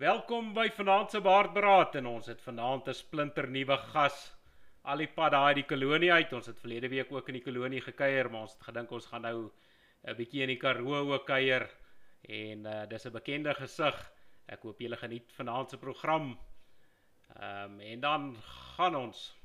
Welkom by Vanaand se Baardberaad en ons het vanaand 'n splinter nuwe gas. Al die pad daai die kolonie uit. Ons het verlede week ook in die kolonie gekuier, maar ons het gedink ons gaan nou 'n bietjie in die Karoo ook kuier en uh, dis 'n bekende gesig. Ek hoop julle geniet vanaand se program. Ehm um, en dan gaan ons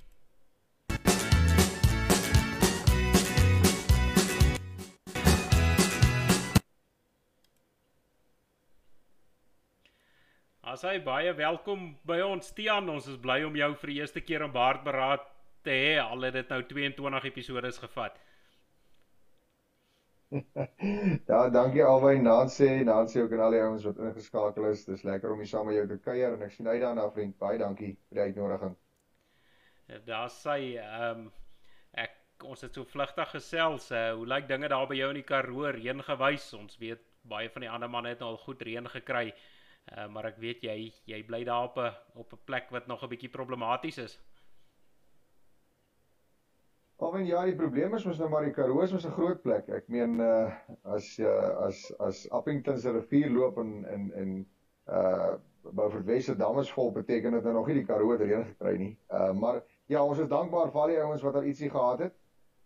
As hy baie welkom by ons Tian. Ons is bly om jou vir die eerste keer in Baardberaad te hê. Al het dit nou 22 episode gevat. ja, dankie albei Nancy, Nancy ook en al die ouens wat ingeskakel is. Dis lekker om hier saam met jou te kuier en ek sien uit daarna vriend. Baie dankie vir die uitnodiging. Ja, daar sê ehm um, ek ons het so vlugtig gesels. Uh, hoe lyk dinge daar by jou in die Karoo reën gewys? Ons weet baie van die ander manne het al goed reën gekry. Uh, maar ek weet jy jy bly daar op 'n op 'n plek wat nog 'n bietjie problematies is. Alwen ja, die probleem is mos nou maar die Karoo is mos 'n groot plek. Ek meen uh as uh, as as Appington se rivier loop in in in uh Beaufort Wesse dam is vol beteken dit nou nog nie die Karoo erin gekry nie. Uh maar ja, ons is dankbaar vir al die ouens wat al ietsie gehad het.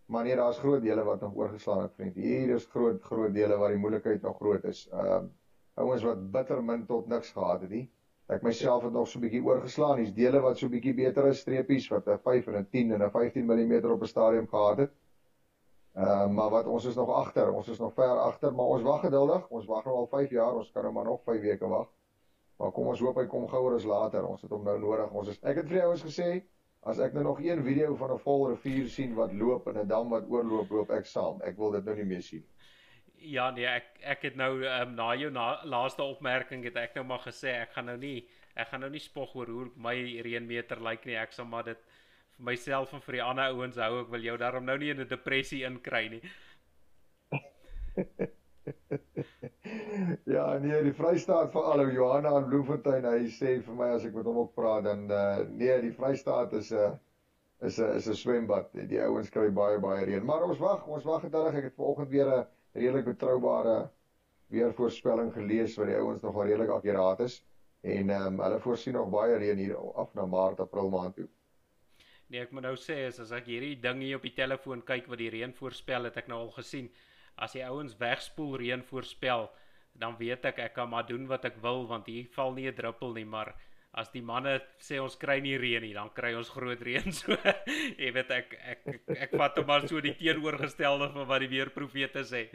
Maar nee, daar's groot dele wat nog oorgeslaan het, vriend. Hier is groot groot dele waar die moeilikheid nog groot is. Uh ouens wat bitter min tot niks gehad het nie. Ek myself het nog so 'n bietjie oorgeslaan. Hier's dele wat so 'n bietjie beter is streepies wat 'n 5 en 'n 10 en 'n 15 mm op 'n stadium gehad het. Ehm uh, maar wat ons is nog agter. Ons is nog ver agter, maar ons wag geduldig. Ons wag nou al 5 jaar. Ons kan nou maar nog 5 weke wag. Maar kom ons hoop hy kom gouer as later. Ons het hom nou nodig. Ons is Ek het vir die ouens gesê as ek nou nog een video van 'n vol rivier sien wat loop en 'n dam wat oorloop, loop ek saam. Ek wil dit nou nie meer sien nie. Ja nee, ek ek het nou um, na jou na, laaste opmerking het ek nou maar gesê ek gaan nou nie ek gaan nou nie spog oor hoe my reënmeter lyk nie. Ek sal maar dit vir myself en vir die ander ouens hou. Ek wil jou daarom nou nie in 'n depressie inkry nie. ja, nee, die Vrystaat vir alou Johanna en Bloemfontein, hy sê vir my as ek met hom op praat dan uh, nee, die Vrystaat is 'n uh, is 'n is 'n swembad. Die ouens kry baie baie reën. Maar ons wag, ons wag geduldig. Ek het vanoggend weer 'n redelik betroubare weervoorspelling gelees wat die ouens nogal redelik akkuraat is en ehm um, hulle voorsien nog baie reën hier af na Maart, April maand toe. Nee, ek moet nou sê as as ek hierdie ding hier op die telefoon kyk wat die reën voorspel het ek nou al gesien. As die ouens wegspoel reën voorspel, dan weet ek ek kan maar doen wat ek wil want hier val nie 'n druppel nie, maar as die manne sê ons kry nie reën nie, dan kry ons groot reën. So jy weet ek ek ek, ek vat hom maar so die teenoorgestelde van wat die weerprofete sê.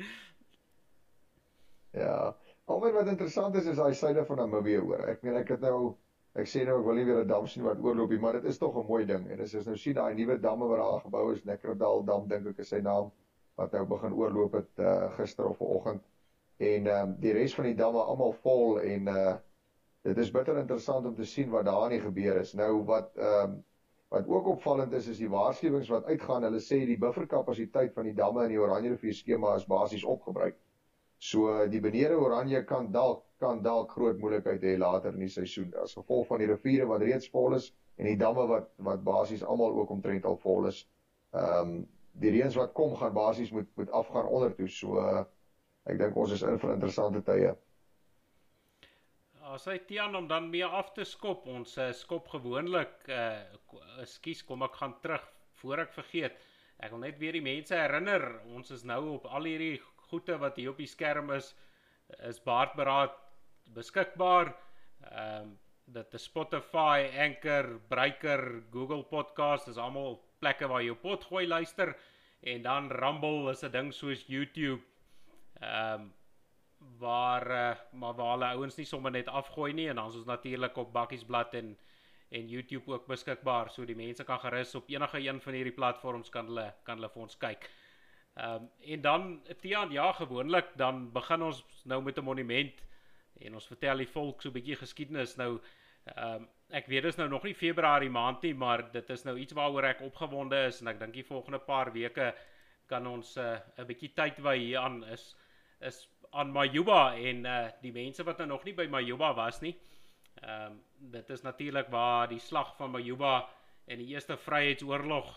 Ja. Alhoewel wat interessant is is daai syde van Namibië hoor. Ek meen ek het nou ek sê nou ek wil nie weer 'n dam sien wat oorloop nie, maar dit is tog 'n mooi ding. En as jy nou sien daai nuwe damme wat daar gebou is, Nekrodal dam dink ek is sy naam wat nou begin oorloop het uh, gister of vanoggend. En ehm um, die res van die damme almal vol en uh dit is bitter interessant om te sien wat daar nie gebeur is. Nou wat ehm um, wat ook opvallend is is die waarskuwings wat uitgaan. Hulle sê die bufferkapasiteit van die damme in die Oranje rivier skema is basies opgebruik. So die benede Oranje kan dalk kan dalk groot moeilikheid hê later in die seisoen as gevolg van die riviere wat reeds vol is en die damme wat wat basies almal ook omtrent al vol is. Ehm um, die reëns wat kom gaan basies moet moet afgaan onder toe. So uh, ek dink ons is in vir interessante tye as hy Tian om dan mee af te skop, ons uh, skop gewoonlik uh ekskuus, kom ek gaan terug voor ek vergeet. Ek wil net weer die mense herinner, ons is nou op al hierdie goede wat hier op die skerm is is baardberaad beskikbaar. Ehm um, dit is Spotify, Anchor, Breaker, Google Podcast, is almal plekke waar jy pot gooi luister en dan Rumble is 'n ding soos YouTube. Ehm um, waar uh, maar waar hulle ouens nie sommer net afgooi nie en dan is ons natuurlik op Bakkiesblad en en YouTube ook beskikbaar so die mense kan gerus op enige een van hierdie platforms kan hulle kan hulle vir ons kyk. Ehm um, en dan Tiaan ja gewoonlik dan begin ons nou met 'n monument en ons vertel die volk so 'n bietjie geskiedenis nou ehm um, ek weet dit is nou nog nie Februarie maand nie maar dit is nou iets waaroor ek opgewonde is en ek dink die volgende paar weke kan ons eh, 'n uh, bietjie tyd wy hier aan is is aan Majuba en uh die mense wat nou nog nie by Majuba was nie. Ehm um, dit is natuurlik waar die slag van Majuba en die eerste vryheidsoorlog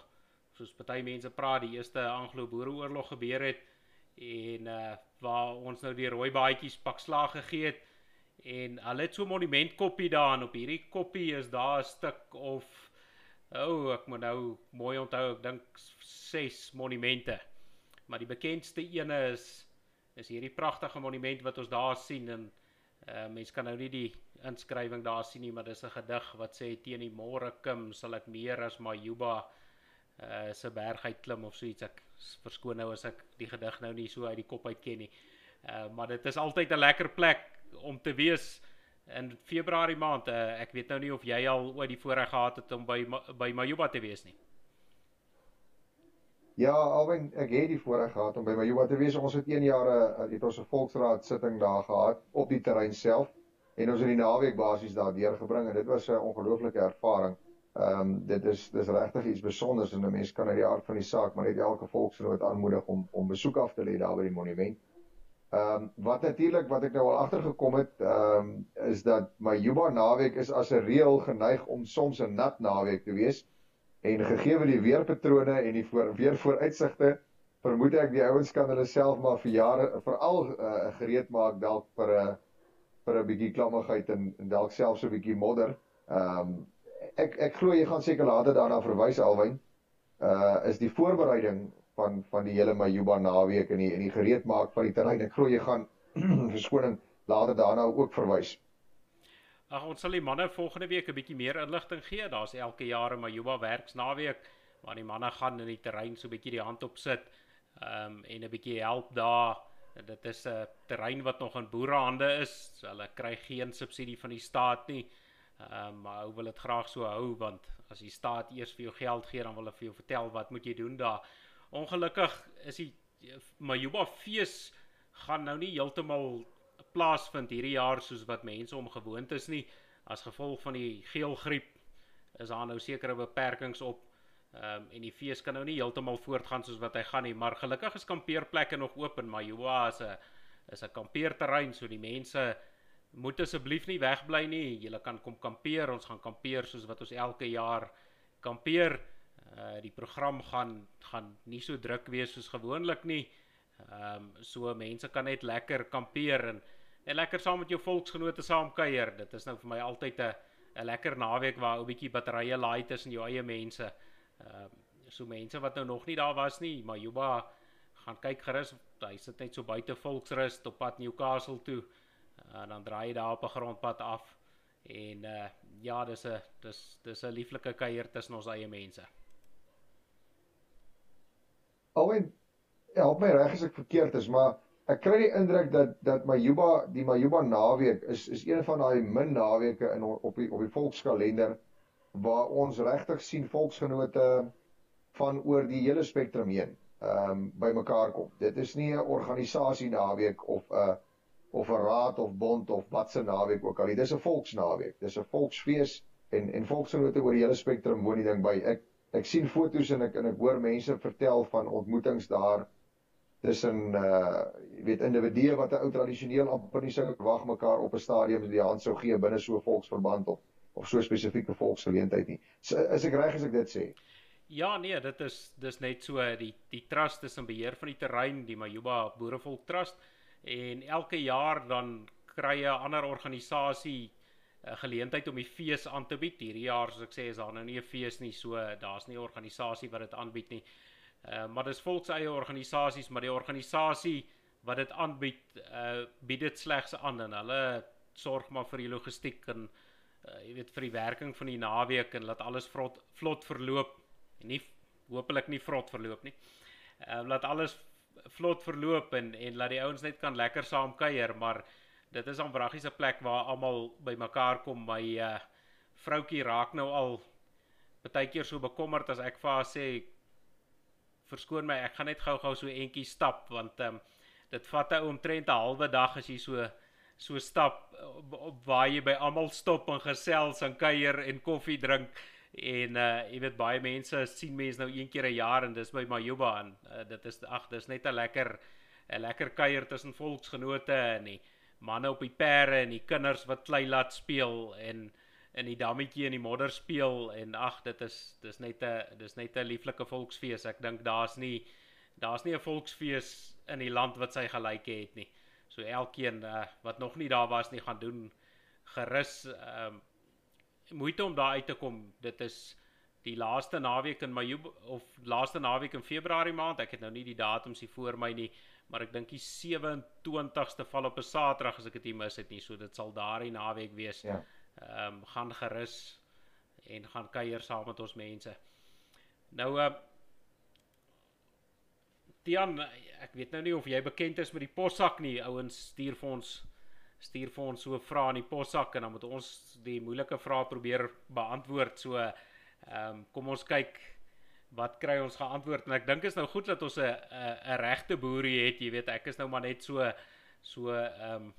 soos baie mense praat, die eerste Anglo-Boereoorlog gebeur het en uh waar ons nou die rooi baadjies pak slag gegee het En hulle het so 'n monumentkoppie daar en op hierdie koppie is daar 'n stuk of o, oh, ek moet nou mooi onthou, ek dink 6 monumente. Maar die bekendste ene is is hierdie pragtige monument wat ons daar sien en uh, mense kan nou nie die inskrywing daar sien nie, maar dis 'n gedig wat sê teen die môre kim sal ek meer as Majuba uh se berg uit klim of so iets. Ek verskoon nou as ek die gedig nou nie so uit die kop uit ken nie. Uh maar dit is altyd 'n lekker plek om te wees in Februarie maand. Uh, ek weet nou nie of jy al ooit die voorreg gehad het om by by Majuba te wees nie. Ja, alwen ek het die voorreg gehad om by Majuba te wees. Ons het 1 jaar het ons 'n volksraad sitting daar gehad op die terrein self en ons het die naweek basies daar deurgebring en dit was 'n ongelooflike ervaring. Ehm um, dit is dis regtig iets spesiaals en 'n mens kan uit die aard van die saak maar net elke volksgenoot aanmoedig om om besoek af te lê daar by die monument. Ehm um, wat natuurlik wat ek nou al agtergekom het, ehm um, is dat my Juba naweek is as 'n reël geneig om soms 'n nat naweek te wees en gegee die weerpatrone en die voor, weer vooruitsigte vermoed ek die ouens kan hulle self maar vir jare veral uh, gereed maak dalk vir 'n uh, vir 'n bietjie klammigheid en, en dalk selfs 'n bietjie modder. Ehm um, ek ek glo jy gaan seker later daarna verwys alwyn. Uh is die voorbereiding van van die hele Majuba naweek en die en die gereedmaak van die terrein. Ek glo jy gaan verskoning later daarna ook verwys. Ag ons sal die manne volgende week 'n bietjie meer inligting gee. Daar's elke jaar 'n Majuba werksnaweek waar die manne gaan in die terrein so 'n bietjie die hand op sit. Ehm um, en 'n bietjie help daar dit is 'n terrein wat nog in boerehande is. So hulle kry geen subsidie van die staat nie. Ehm um, maar ou wil dit graag so hou want as die staat eers vir jou geld gee dan wil hulle vir jou vertel wat moet jy doen daar. Ongelukkig is die Majuba fees gaan nou nie heeltemal plaasvind hierdie jaar soos wat mense om gewoond is nie as gevolg van die geelgriep is daar nou sekere beperkings op Ehm um, en die fees kan nou nie heeltemal voortgaan soos wat hy gaan nie, maar gelukkig is kampeerplekke nog oop in Majoa is 'n is 'n kampeerterrein, so die mense moet asseblief nie wegbly nie. Julle kan kom kampeer. Ons gaan kampeer soos wat ons elke jaar kampeer. Uh die program gaan gaan nie so druk wees soos gewoonlik nie. Ehm um, so mense kan net lekker kampeer en en lekker saam met jou volksgenote saam kuier. Dit is nou vir my altyd 'n 'n lekker naweek waar ou bietjie batterye laai tussen jou eie mense. Ehm uh, so mense wat nou nog nie daar was nie, maar Juba gaan kyk gerus. Hy sit net so buite Volksrus op pad Newcastle toe. En uh, dan draai hy daar op 'n grondpad af. En uh ja, dis 'n dis dis 'n lieflike kuier tussen ons eie mense. Alwen help my reg as ek verkeerd is, maar ek kry die indruk dat dat Majuba, die Majuba naweek is is een van daai min naweke in op die op die volkskalender waar ons regtig sien volksgenote van oor die hele spektrum heen ehm um, bymekaar kom. Dit is nie 'n organisasie naweek of 'n of 'n raad of bond of wat se naweek ook al nie. Dis 'n volksnaweek. Dis 'n volksfees en en volksgenote oor die hele spektrum woon die ding by. Ek ek sien foto's en ek en ek hoor mense vertel van ontmoetings daar tussen uh jy weet individue wat 'n ou tradisioneel amper nie sou wag mekaar op 'n stadium die hand sou gee binne so 'n volksverband of of so spesifieke volksgeleentheid nie. So, is ek reg as ek dit sê? Ja nee, dit is dis net so die die trust is in beheer van die terrein, die Majuba Boerevolk Trust en elke jaar dan kry 'n ander organisasie 'n geleentheid om die fees aan te bied. Hierdie jaar soos ek sê is daar nou nie 'n fees nie, so daar's nie 'n organisasie wat dit aanbied nie. Uh maar dis volkseie organisasies, maar die organisasie wat dit aanbied, uh bied dit slegs aan en hulle sorg maar vir die logistiek en uh, jy weet vir die werking van die naweek en laat alles vlot vlot verloop en nie hopelik nie vrot verloop nie. Ehm uh, laat alles vlot verloop en en laat die ouens net kan lekker saam kuier, maar dit is 'n wraggiese plek waar almal bymekaar kom. My uh vroutjie raak nou al baie keer so bekommerd as ek vir haar sê verskoon my, ek gaan net gou-gou so entjie stap want ehm um, dit vat 'n omtrent 'n halwe dag as jy so so stap op, op waar jy by almal stop en gesels en kuier en koffie drink. En uh jy weet baie mense sien mense nou een keer 'n jaar en dis by Majuba en uh, dit is ag dis net 'n lekker 'n lekker kuier tussen volksgenote en die manne op die perde en die kinders wat klei laat speel en in die dammetjie en die modder speel en ag dit is dis net 'n dis net 'n lieflike volksfees ek dink daar's nie daar's nie 'n volksfees in die land wat sy gelyke het nie So elkeen uh, wat nog nie daar was nie gaan doen gerus ehm um, moeite om daar uit te kom. Dit is die laaste naweek in Mayu of laaste naweek in Februarie maand. Ek het nou nie die datums hier voor my nie, maar ek dink die 27ste val op 'n Saterdag as ek dit nie mis het nie. So dit sal daardie naweek wees. Ja. Ehm um, gaan gerus en gaan kuier saam met ons mense. Nou uh Tian, ek weet nou nie of jy bekend is met die possak nie. Ouens stuur vir ons stuur vir ons so vra in die possak en dan moet ons die moeilike vrae probeer beantwoord. So ehm um, kom ons kyk wat kry ons geantwoord en ek dink is nou goed dat ons 'n 'n regte boerie het, jy weet, ek is nou maar net so so ehm um,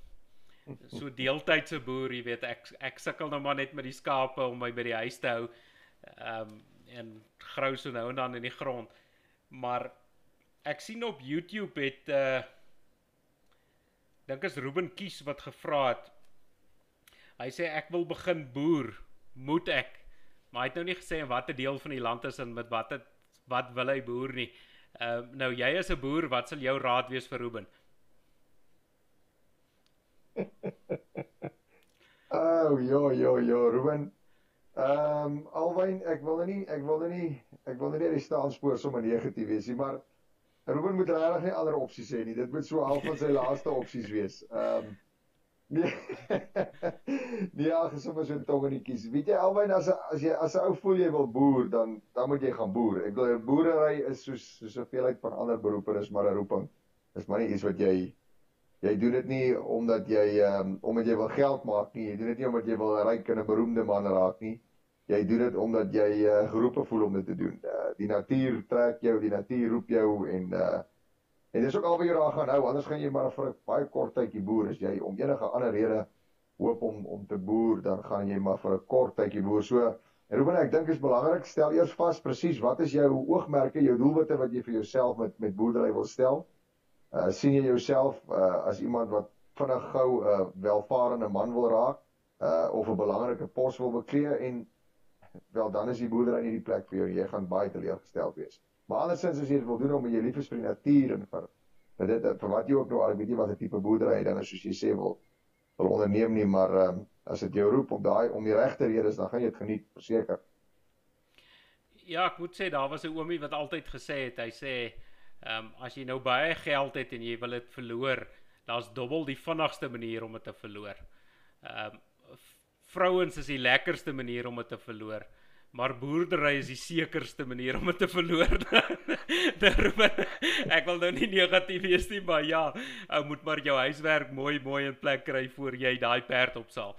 so deeltydse boer, jy weet, ek ek sukkel nou maar net met die skape om my by die huis te hou. Ehm um, en grou so nou en dan in die grond. Maar ek sien op YouTube het uh dink is Ruben Kies wat gevra het. Hy sê ek wil begin boer, moet ek? Maar hy het nou nie gesê in watter deel van die land is en met wat het wat wil hy boer nie. Ehm uh, nou jy as 'n boer, wat sal jou raad wees vir Ruben? oh, jo jo jo, Ruben. Ehm um, alwyn ek wil nie ek wil nie ek wil nie die staanspoor sommer negatief wees nie, maar Ruben moet regtig nie ander opsies hê nie. Dit moet so half van sy laaste opsies wees. Ehm um, nee. nee, ag, sommer so 'n tongenetjies. Weet jy alwyn as as jy as 'n ou voel jy wil boer, dan dan moet jy gaan boer. Ek glo boerdery is soos so soveel uit van ander beroepe is maar 'n roeping. Dis maar nie iets wat jy jy doen dit nie omdat jy um, omdat jy wil geld maak nie. Jy doen dit nie omdat jy wil ryk en 'n beroemde man raak nie jy doen dit omdat jy uh, geroepe voel om dit te doen. Uh, die natuur trek jou, die natuur roep jou en uh en dis ook al wat jy daar gaan hou. Anders gaan jy maar vir 'n baie kort tydjie boer as jy om enige ander rede hoop om om te boer, dan gaan jy maar vir 'n kort tydjie boer. So en Ruben, ek dink is belangrik stel eers vas presies wat is jou oogmerke, jou doelwitte wat jy vir jouself met met boerdery wil stel? Uh sien jy jouself uh as iemand wat vinnig gou 'n uh, welvarende man wil raak? uh of 'n belangrike pos wil beklee en wel dan is die boerdery nie die plek vir jou jy gaan baie teleurgesteld wees. Maar andersins as jy dit wil doen om jy lief is vir die natuur en vir vir dit vir wat jy ook nou al weet jy wat 'n tipe boerdery dan is soos jy sê wil wil onderneem nie, maar um, as dit jou roep op daai om die regte redes dan gaan jy dit geniet verseker. Ja, ek moet sê daar was 'n oomie wat altyd gesê het, hy sê ehm um, as jy nou baie geld het en jy wil dit verloor, daar's dubbel die vinnigste manier om dit te verloor. Ehm um, vrouens is die lekkerste manier om dit te verloor. Maar boerdery is die sekerste manier om dit te verloor. Daarom ek wil nou nie negatief wees nie, maar ja, ou moet maar jou huiswerk mooi mooi in plek kry voor jy daai perd opsaal.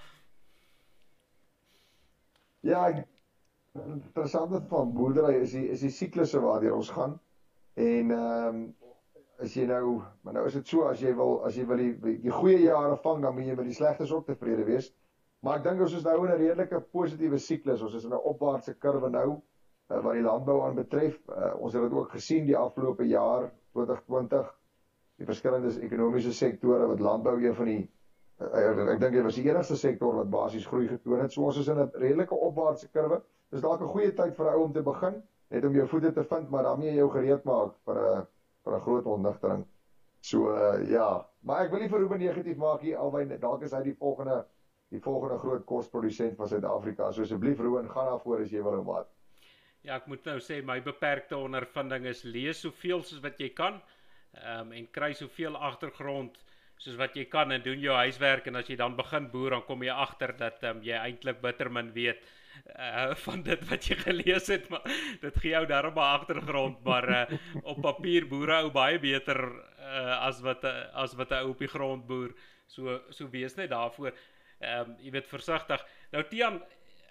Ja, interessant van boerdery is die is die siklusse waardeur ons gaan. En ehm um, as jy nou, maar nou is dit so as jy wil as jy wil die die goeie jare vang, dan moet jy met die slegtes ook tevrede wees. Maar ek dink ons is nou in 'n redelike positiewe siklus. Ons is in 'n opwaartse kurwe nou uh, wat die landbou aan betref. Uh, ons het dit ook gesien die afgelope jaar 2020 die verskillende ekonomiese sektore wat landbou een van die uh, ek, ek dink dit was die enigste sektor wat basies groei getoon het. So ons is in 'n redelike opwaartse kurwe. Dis dalk 'n goeie tyd vir ou om te begin, net om jou voete te vind, maar daarmee jou gereed maak vir 'n vir 'n groot ontnigtering. So uh, ja, maar ek wil nie vir Ruben negatief maak hier alwy dalk is hy die volgende die volgende groot kosprodusent van Suid-Afrika. So asseblief Roan, gaan daar voor as jy wil en wat. Ja, ek moet nou sê my beperkte ondervinding is lees soveel soos wat jy kan. Ehm um, en kry soveel agtergrond soos wat jy kan en doen jou huiswerk en as jy dan begin boer dan kom jy agter dat ehm um, jy eintlik bitter min weet uh van dit wat jy gelees het maar dit gee jou darm 'n agtergrond maar uh op papier boere ou baie beter uh as wat as wat 'n ou op die grond boer so so wees net daarvoor ehm um, jy weet versigtig. Nou Tian,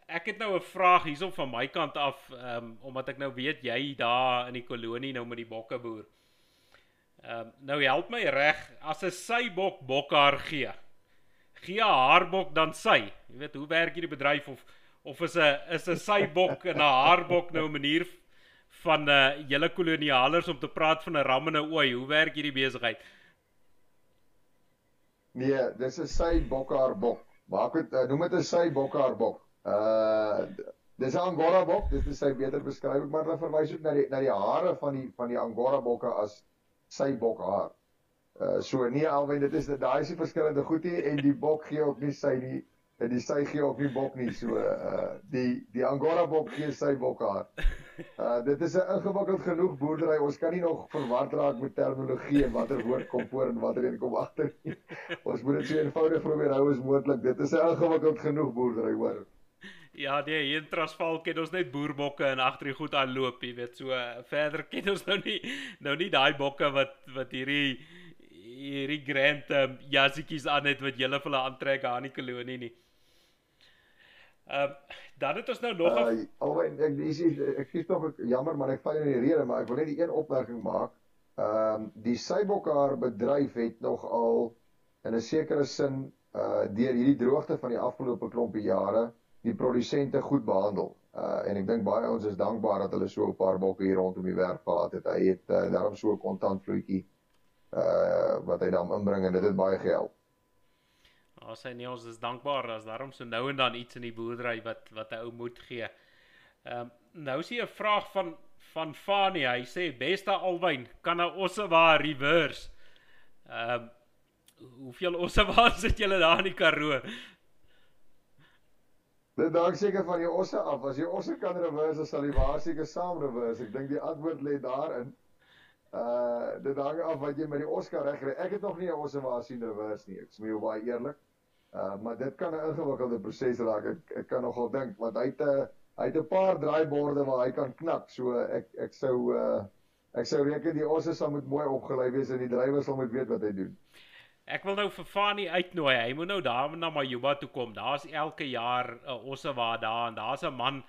ek het nou 'n vraag hierop van my kant af ehm um, omdat ek nou weet jy daar in die kolonie nou met die bokke boer. Ehm um, nou help my reg as 'n sybok bokhaar gee. Gee haar bok dan sy. Jy weet hoe werk hierdie bedryf of of is 'n is 'n sybok en 'n haarbok nou 'n manier van uh, julle kolonialers om te praat van 'n ram en 'n ooi. Hoe werk hierdie besigheid? Nee, dis 'n sybokhaar bok maak dit uh, noem dit 'n sy bokhaar bok. Uh dis 'n angora bok, dit is sy beter beskrywing, maar hulle verwys ook na die na die hare van die van die angora bokke as sy bokhaar. Uh so nee alwen dit is daai is die verskillende goed hier en die bok gee ook nie sy nie en die sy gee ook nie bok nie so uh die die Angora bok gee sy bok haar. Uh dit is 'n ingewikkeld genoeg boerdery. Ons kan nie nog verward raak met terminologie en watter woord kom voor en watter een kom agter nie. Ons moet dit so eenvoudig probeer hou as moontlik. Dit is 'n ingewikkeld genoeg boerdery, hoor. Ja, nee, hier in Transvaal ken ons net boerbokke en agter die goed aanloop, jy weet, so verder ken ons nou nie nou nie daai bokke wat wat hierdie hierdie grand um, jassietjies aan het wat julle vir hulle aantrek aan die kolonie nie. Ehm uh, dan het ons nou nog uh, alwen ek dis ek sê tog jammer maar ek val in die rede maar ek wil net die een opmerking maak. Ehm um, die Sybokhaar bedryf het nog al in 'n sekere sin uh deur hierdie droogte van die afgelope klompie jare die produsente goed behandel. Uh en ek dink baie ons is dankbaar dat hulle so 'n paar bokke hier rondom die werf gehad het. Hy het uh, daarom so 'n kontantvloetjie uh wat hy dan inbring en dit het baie gehelp. Ons sê nee, ons is dankbaar as daarom so nou en dan iets in die boerdery wat wat 'n ou moet gee. Ehm um, nou is hier 'n vraag van van Fanie. Hy sê beste Alwyn, kan 'n ossewa reverse? Ehm um, hoeveel ossewa sit julle daar in die Karoo? Dit dalk seker van die osse af. As jy osse kan reverse, sal die waar seker saam reverse. Ek dink die antwoord lê daarin. Uh dit hang af wat jy met die Oscar reg kry. Ek het nog nie 'n ossewa sien reverse nie. Ek jou baie eerlik. Uh maar dit kan 'n ingewikkelde proses raak. Ek ek kan nogal dink want hy het 'n hy het 'n paar draaiborde waar hy kan knak. So ek ek sou uh ek sou reken die osse sal moet mooi opgelei wees en die drywer sal moet weet wat hy doen. Ek wil nou vir Fani uitnooi. Hy moet nou daar na Majuba toe kom. Daar's elke jaar 'n osse waar daar en daar's 'n man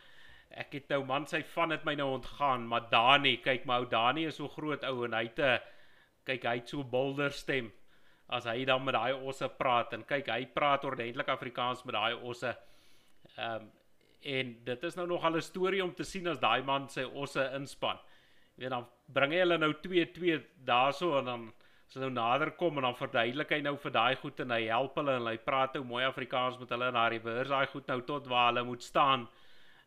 Ek het nou man sy van het my nou ontgaan, maar Dani, kyk my ou Dani is so groot ou en hy het 'n kyk hy het so bolder stem as hy dan met daai osse praat en kyk hy praat ordentlik Afrikaans met daai osse. Ehm um, en dit is nou nog al 'n storie om te sien as daai man sy osse inspan. Jy weet dan bring hy hulle nou 2-2 daarso en dan as hulle nou nader kom en dan verduidelik hy nou vir daai goed en hy help hulle en hy praat nou mooi Afrikaans met hulle en daai reverse daai goed nou tot waar hulle moet staan.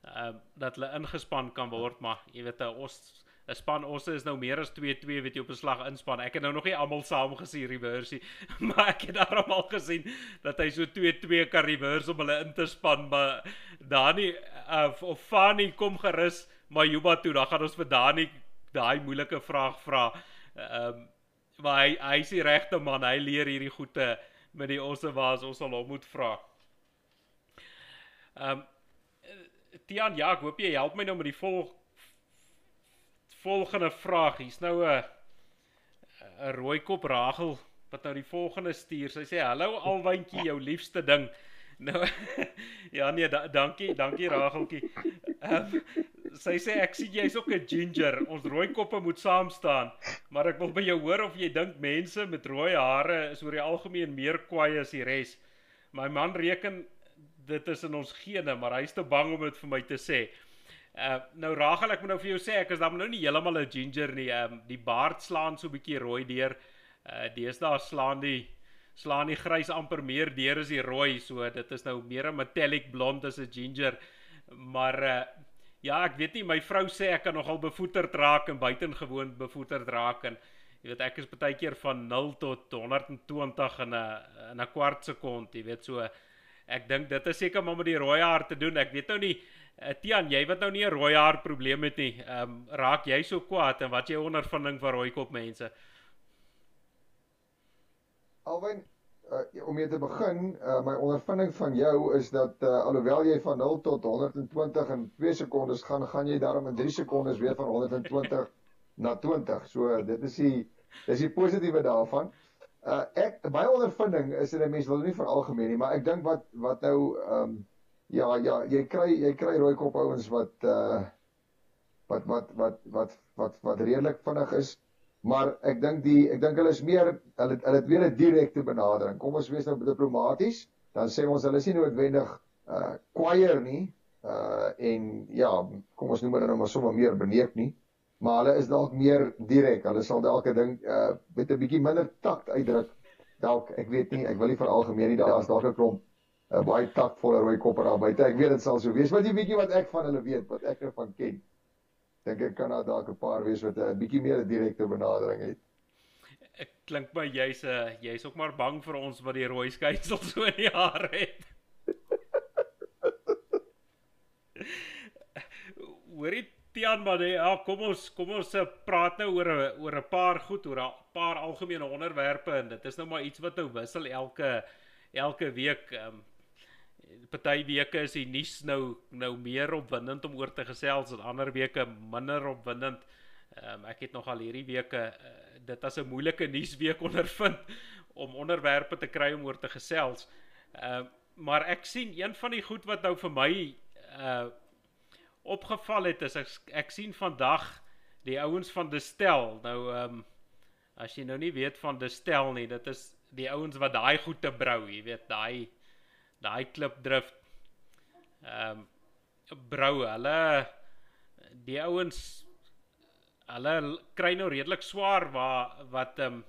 Ehm uh, dat hulle ingespan kan word maar jy weet 'n os 'n span ons is nou meer as 2-2 weet jy op 'n slag inspan. Ek het nou nog nie almal saam gesien reverse maar ek het daarom al gesien dat hy so 2-2 kan reverse om hulle in te span, maar Dani uh, of Fani kom gerus maar Juba toe, dan gaan ons vir Dani daai moeilike vraag vra. Ehm um, maar hy hy is die regte man. Hy leer hierdie goeie met die osse waar ons sal hom moet vra. Ehm um, Tian, ja, ek hoop jy help my nou met die volgende volgende vraag. Hier's nou 'n 'n rooi kop Ragel wat nou die volgende stuur. Sy sê: "Hallo alwyntjie, jou liefste ding." Nou ja nee, da, dankie, dankie Rageltjie. Um, sy sê ek sien jy's ook 'n ginger. Ons rooi koppe moet saam staan. Maar ek wil by jou hoor of jy dink mense met rooi hare is oor die algemeen meer kwaai as die res. My man reken dit is in ons gene, maar hy's te bang om dit vir my te sê. Uh nou Rachel, ek moet nou vir jou sê ek is dan nou nie heeltemal 'n ginger nie. Ehm um, die baard slaan so 'n bietjie rooi deur. Uh deesdae slaan die slaan die grys amper meer deur as die rooi. So dit is nou meer 'n metallic blond as 'n ginger. Maar uh ja, ek weet nie my vrou sê ek kan nogal bevoeterd raak en buitengewoon bevoeterd raak en jy weet ek is baie keer van 0 tot 120 in 'n in 'n kwart sekond, jy weet so ek dink dit is seker maar met die rooi haar te doen. Ek weet nou nie Uh, Tian, jy wat nou nie 'n rooi haar probleem het nie, ehm um, raak jy so kwaad en wat jy ondervinding van rooi kop mense? Alwyn, uh, om mee te begin, uh, my ondervinding van jou is dat uh, alhoewel jy van 0 tot 120 in 2 sekondes gaan, gaan jy daarom in 3 sekondes weer van 120 na 20. So dit is die dis die positiewe daarvan. Uh ek my ondervinding is dat mense wil nie vir algemeen nie, maar ek dink wat wat nou ehm um, Ja, ja, jy kry jy kry rooi kop ouens wat uh wat wat wat wat wat wat redelik vinnig is. Maar ek dink die ek dink hulle is meer hulle hulle het weer 'n direkte benadering. Kom ons wees nou diplomaties, dan sê ons hulle is nie noodwendig uh kwaier nie. Uh en ja, kom ons noem dit nou maar sommer meer beneek nie. Maar hulle is dalk meer direk. Hulle sal dalk 'n ding uh met 'n bietjie minder takt uitdruk. Dalk, ek weet nie, ek wil nie vir algemeen nie, daar's dalk 'n klomp 'n baie takvolle rooi kopper daar buite. Ek weet dit sal so wees. Wat jy bietjie wat ek van hulle weet, wat ek ervan ken. Dink ek kan daar dalk 'n paar wees wat 'n bietjie meer 'n direkte benadering het. Ek klink my jy's 'n uh, jy's ook maar bang vir ons wat die rooi skeisel so in die hare het. Hoorie Tian maar nee, ja, kom ons kom ons eh, praat nou oor 'n oor 'n paar goed oor 'n paar algemene onderwerpe en dit is nou maar iets wat nou wissel elke elke week ehm um, party weke is die nuus nou nou meer opwindend om oor te gesels en ander weke minder opwindend. Ehm um, ek het nog al hierdie weke uh, dit as 'n moeilike nuusweek ondervind om onderwerpe te kry om oor te gesels. Ehm uh, maar ek sien een van die goed wat nou vir my uh opgeval het is ek, ek sien vandag die ouens van Destel nou ehm um, as jy nou nie weet van Destel nie, dit is die ouens wat daai goed te brou, jy weet daai daai klipdrift ehm um, brou hulle die ouens hulle kry nou redelik swaar waar wat ehm um,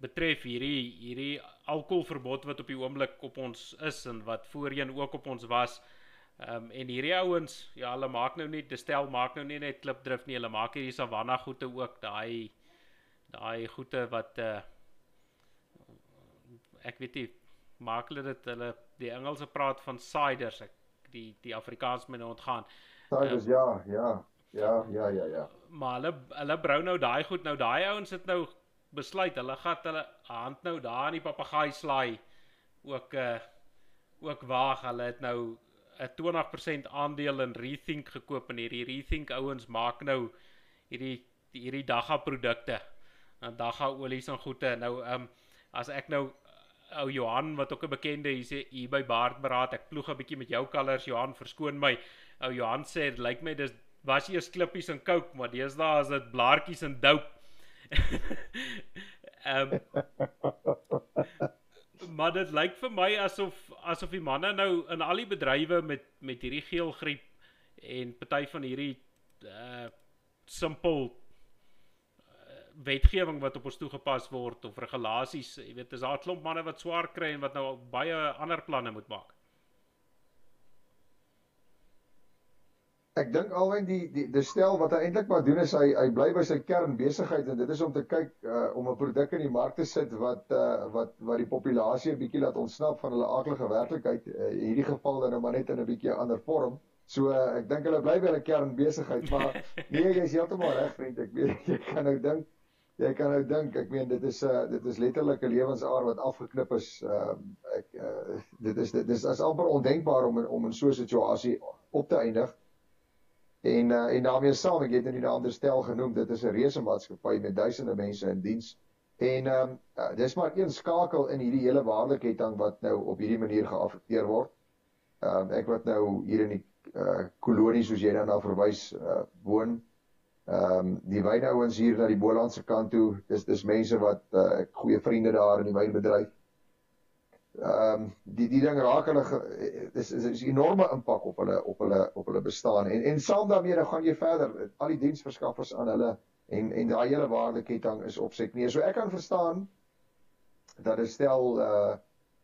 betref hierdie hierdie alkoholverbod wat op die oomblik op ons is en wat voorheen ook op ons was. Ehm um, en hierdie ouens, ja, hulle maak nou nie, Destel maak nou nie net klipdrift nie, hulle maak hierdie Savanna goede ook, daai daai goede wat uh ek weet nie maak hulle dit hulle die Engelse praat van ciders ek die die Afrikaans moet nou ontgaan. Ciders um, ja, ja. Ja, ja, ja, ja. Maar hulle hulle brou nou daai goed nou daai ouens het nou besluit hulle gat hulle hand nou daar in die papegaai slaai ook uh ook waag hulle het nou 'n 20% aandeel in Rethink gekoop en hierdie Rethink ouens maak nou hierdie hierdie dagga produkte en dagga olies en goede nou um as ek nou ou Johan wat ook 'n bekende hier sê hier by Baardberaad ek ploeg 'n bietjie met jou kalers Johan verskoon my. Ou Johan sê dit lyk my dis was eers klippies en coke maar deesdae is dit blaartjies en dope. Ehm um, Maar dit lyk vir my asof asof die manne nou in al die bedrywe met met hierdie geelgriep en party van hierdie uh simpel wetgewing wat op ons toegepas word of regulasies, jy weet, is daar 'n klomp manne wat swaar kry en wat nou baie ander planne moet maak. Ek dink alwen die die die stel wat hy eintlik maar doen is hy hy bly by sy kernbesigheid en dit is om te kyk uh, om 'n produk in die mark te sit wat uh, wat wat die populasie 'n bietjie laat ontsnap van hulle aardige werklikheid uh, in hierdie geval dan nou maar net in 'n bietjie ander vorm. So uh, ek dink hulle bly by hulle kernbesigheid maar nee jy is heeltemal reg vriend ek weet jy kan nou dink jy kan nou dink ek meen dit is 'n uh, dit is letterlik 'n lewensaar wat afgeknip is uh, ek uh, dit is dit is as amper ondenkbaar om om in so 'n situasie op te eindig. En uh, en daarmee saam, ek het in die ander stel genoem, dit is 'n reuse maatskappy met duisende mense in diens. En ehm um, dis maar een skakel in hierdie hele waardeketting wat nou op hierdie manier geaffekteer word. Ehm um, ek wat nou hier in die uh kolonie soos jy dan nou verwys uh woon. Ehm um, die wynouens hier na die Bolandse kant toe, dis dis mense wat uh goeie vriende daar in die wynbedryf ehm um, die die ding raak hulle dis is 'n enorme impak op hulle op hulle op hulle bestaan en en saam daarmee dan gaan jy verder al die diensverskaffers aan hulle en en daai hele waardeketting is op sy knie. So ek kan verstaan dat dit stel uh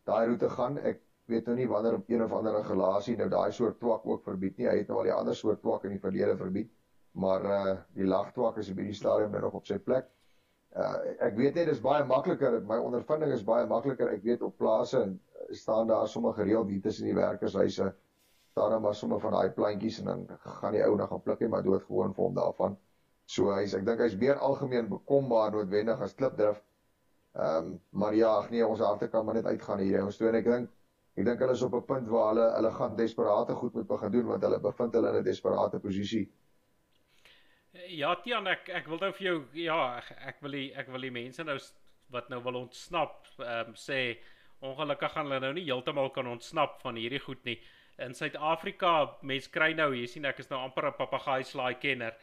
daai roete gaan. Ek weet nou nie wanneer op een of ander regulasie nou daai soort twak ook verbied nie. Hy het nou al die ander soort twak in die verlede verbied. Maar uh die lagtwak is op hierdie stadium nog op sy plek. Uh, ek weet net dis baie makliker my ondervinding is baie makliker. Ek weet op plase en staan daar sommer gereeld hier tussen die werkershuise staan daar maar sommer van daai plantjies en dan gaan die ou nog gaan pluk en maar dood gewoon vir hom daarvan. So hy's ek dink hy's meer algemeen bekombaar noodwendig as klipdrif. Ehm um, maar ja ag nee ons harte kan maar net uitgaan hier ons toe en ek dink ek dink hulle is op 'n punt waar hulle hulle gaan desperate goed moet begin doen want hulle bevind hulle in 'n desperate posisie Ja, Tian, ek ek wil nou vir jou ja, ek, ek wil die ek wil die mense nou wat nou wil ontsnap, ehm um, sê ongelukkig gaan hulle nou nie heeltemal kan ontsnap van hierdie goed nie. In Suid-Afrika, mense kry nou, jy sien ek is nou amper 'n papegaai slaai kenner.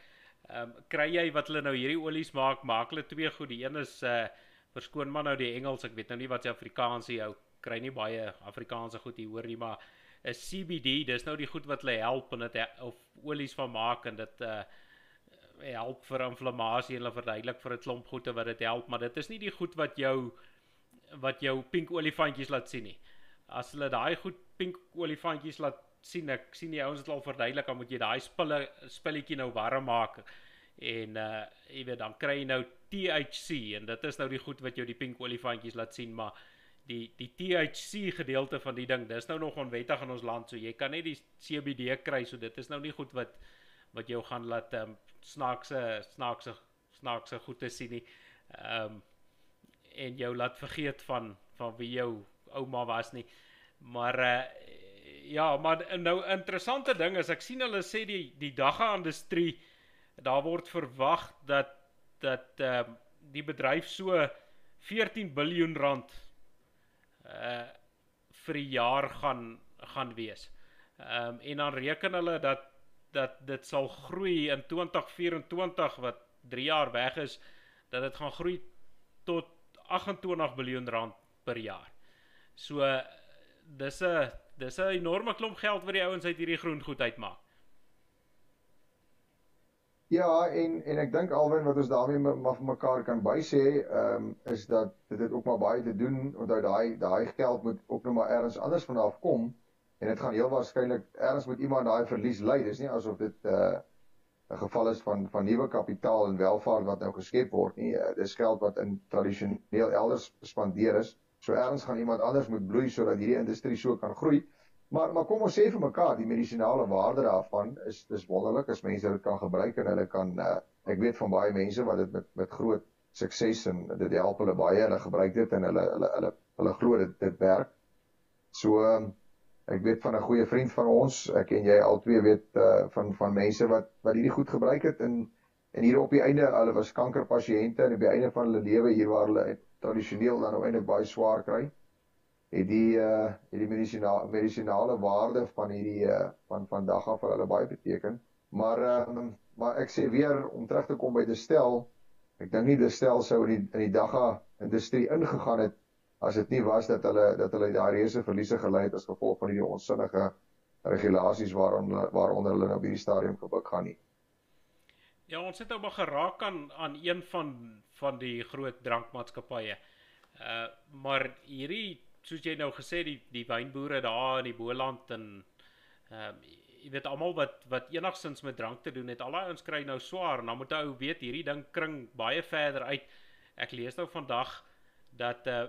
Ehm um, kry jy wat hulle nou hierdie olies maak, maak hulle twee goed. Die een is uh verskoon maar nou die Engels, ek weet nou nie wat se Afrikaans jy ou kry nie baie Afrikaanse goed hier hoor nie, maar 'n CBD, dis nou die goed wat hulle help en dit of olies van maak en dit uh help vir inflammasie en hulle verduidelik vir 'n klomp goede wat dit help, maar dit is nie die goed wat jou wat jou pink olifantjies laat sien nie. As hulle daai goed pink olifantjies laat sien, ek sien die ouens het al verduidelik, dan moet jy daai spulle spulletjie nou warm maak En uh jy weet dan kry jy nou THC en dit is nou die goed wat jou die pink olifantjies laat sien, maar die die THC gedeelte van die ding, dis nou nog onwettig in ons land, so jy kan net die CBD kry, so dit is nou nie goed wat wat jou gaan laat um, snaakse snaakse snaakse goede sien nie. Ehm um, en jou laat vergeet van van wie jou ouma was nie. Maar uh ja, maar nou interessante ding is ek sien hulle sê die die dagga industrie daar word verwag dat dat ehm uh, die bedryf so 14 miljard rand uh vir die jaar gaan gaan wees. Ehm um, en dan reken hulle dat dat dit sal groei in 2024 wat 3 jaar weg is dat dit gaan groei tot 28 miljard rand per jaar. So dis 'n dis 'n enorme klomp geld wat die ouens uit hierdie groen goed uitmaak. Ja, en en ek dink alwen wat ons daarmee maar vir mekaar kan bysê, ehm um, is dat dit het ook maar baie te doen onthou daai daai geld moet ook nou maar ergens anders vanaf kom en dit gaan heel waarskynlik ergens moet iemand daai verlies ly. Dis nie asof dit 'n uh, 'n geval is van van nuwe kapitaal en welvaart wat nou geskep word nie. Uh, dis geld wat in tradisioneel elders spandeer is. So ergens gaan iemand anders moet bloei sodat hierdie industrie so kan groei. Maar maar kom ons sê vir mekaar, die medisinale waarde daarvan is dis wonderlik as mense dit kan gebruik en hulle kan uh, ek weet van baie mense wat dit met met groot sukses en dit help hulle baie hulle gebruik dit en hulle hulle hulle hulle glo dit dit werk. So um, ek weet van 'n goeie vriend van ons, ek en jy al twee weet uh, van van mense wat wat hierdie goed gebruik het en en hier op die einde hulle was kankerpasiënte en op die einde van hulle lewe hier waar hulle tradisioneel dan nou eintlik baie swaar kry het die uh het die medisinale medisinale waarde van hierdie uh van vandag af vir hulle baie beteken. Maar ehm um, maar ek sê weer om terug te kom by die stel ek dink nie die stel sou in die in die dagga industrie ingegaan het as dit nie was dat hulle dat hulle daai reuse verliese gelei het as gevolg van hierdie onsinnige regulasies waaronder waaronder hulle nou by die stadium gebuk gaan nie Ja, ons het nou maar geraak aan aan een van van die groot drankmaatskappye. Uh maar hierdie soos jy nou gesê die die wynboere daar in die Boland en ehm uh, jy weet almal wat wat enigsins met drank te doen het, al daai ons kry nou swaar en dan moet ou weet hierdie ding kring baie verder uit. Ek lees nou vandag dat uh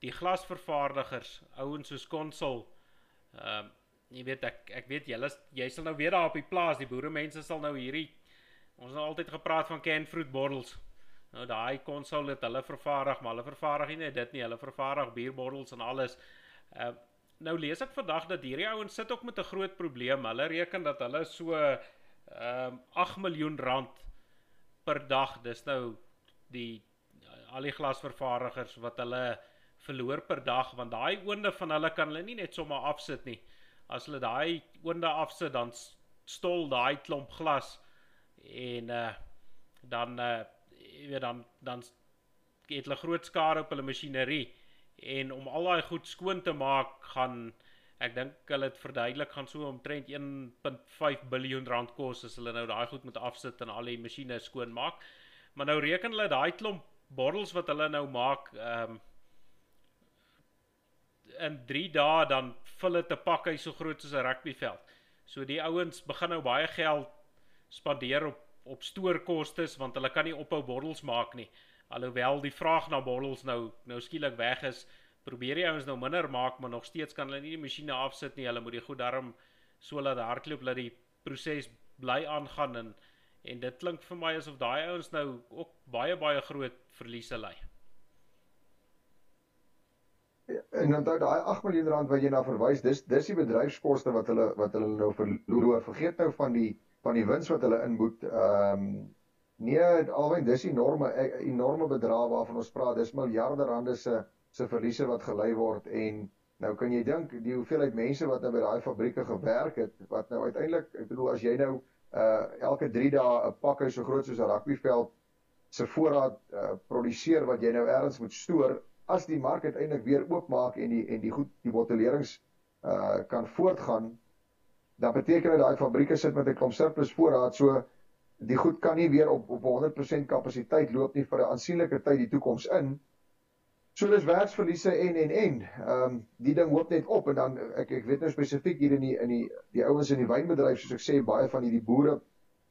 die glasvervaardigers, ouens soos Konsol ehm uh, jy weet ek ek weet julle jy sal nou weer daar op die plaas, die boere mense sal nou hierdie Ons het altyd gepraat van canned fruit bottles. Nou daai konsol het hulle vervaardig, maar hulle vervaardig nie dit nie, hulle vervaardig bierbottels en alles. Uh nou lees ek vandag dat hierdie ouens sit ook met 'n groot probleem. Hulle reken dat hulle so ehm um, 8 miljoen rand per dag, dis nou die al die glasvervaardigers wat hulle verloor per dag want daai oonde van hulle kan hulle nie net sommer afsit nie. As hulle daai oonde afsit dan stol daai klomp glas en uh dan uh jy weet dan dan het hulle groot skade op hulle masjinerie en om al daai goed skoon te maak gaan ek dink hulle het verduidelik gaan so omtrent 1.5 miljard rand kos as hulle nou daai goed moet afsit en al die masjiene skoon maak. Maar nou reken hulle daai klomp bottels wat hulle nou maak ehm um, in 3 dae dan vul dit 'n pak hy so groot soos 'n rugbyveld. So die ouens begin nou baie geld spandeer op op stoorkoste want hulle kan nie ophou bottels maak nie. Alhoewel die vraag na bottels nou nou skielik weg is, probeer die ouens nou minder maak, maar nog steeds kan hulle nie die masjiene afsit nie. Hulle moet die goed darm so laat hardloop dat die proses bly aangaan en en dit klink vir my asof daai ouens nou ook baie baie groot verliese ly. En dan daai 8 miljoen rand wat jy na verwys, dis dis die bedryfskoste wat hulle wat hulle nou verloor. Vergeet nou van die van die wins wat hulle inboet. Ehm um, nee, alwen dis enorme e, enorme bedrae waarvan ons praat. Dis miljarde rande se se verliese wat gelei word en nou kan jy dink die hoeveelheid mense wat nou by daai fabrieke gewerk het wat nou uiteindelik ek bedoel as jy nou uh elke 3 dae 'n pakkie so groot soos 'n rugbyveld se voorraad uh, produseer wat jy nou ergens moet stoor as die mark uiteindelik weer oopmaak en die en die goed die bottelerings uh kan voortgaan dan beteken dit daai fabrieke sit met 'n klomp surplus voorraad so die goed kan nie weer op op 100% kapasiteit loop nie vir 'n aansienlike tyd die toekoms in. So dis werksverliese en en en. Ehm um, die ding hoop net op en dan ek ek weet nou spesifiek hier in die in die die ouens in die wynbedryf soos ek sê baie van hierdie boere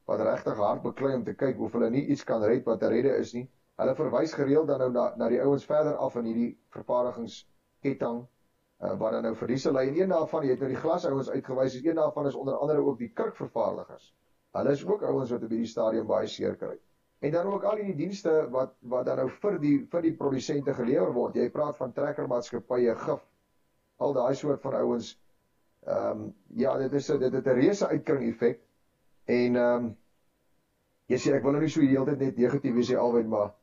wat regtig hard beklei om te kyk of hulle nie iets kan red wat te redde is nie. Hulle verwys gereeld dan nou na na die ouens verder af in hierdie vervaardigingsketting uh, wat dan nou verliese lê. En een daarvan, jy het nou die glasouens uitgewys, is een daarvan is onder andere ook die kurkvervaardigers. Hulle is ook ouens wat op hierdie stadium baie seer kry. En dan ook al die dienste wat wat dan nou vir die vir die produsente gelewer word. Jy praat van trekkermaatskappye, gif, al daai soort van ouens. Ehm um, ja, dit is dit het 'n reuse uitkring effek. En ehm um, jy sê ek wil nou nie so die hele tyd net negatief wees nie alwen maar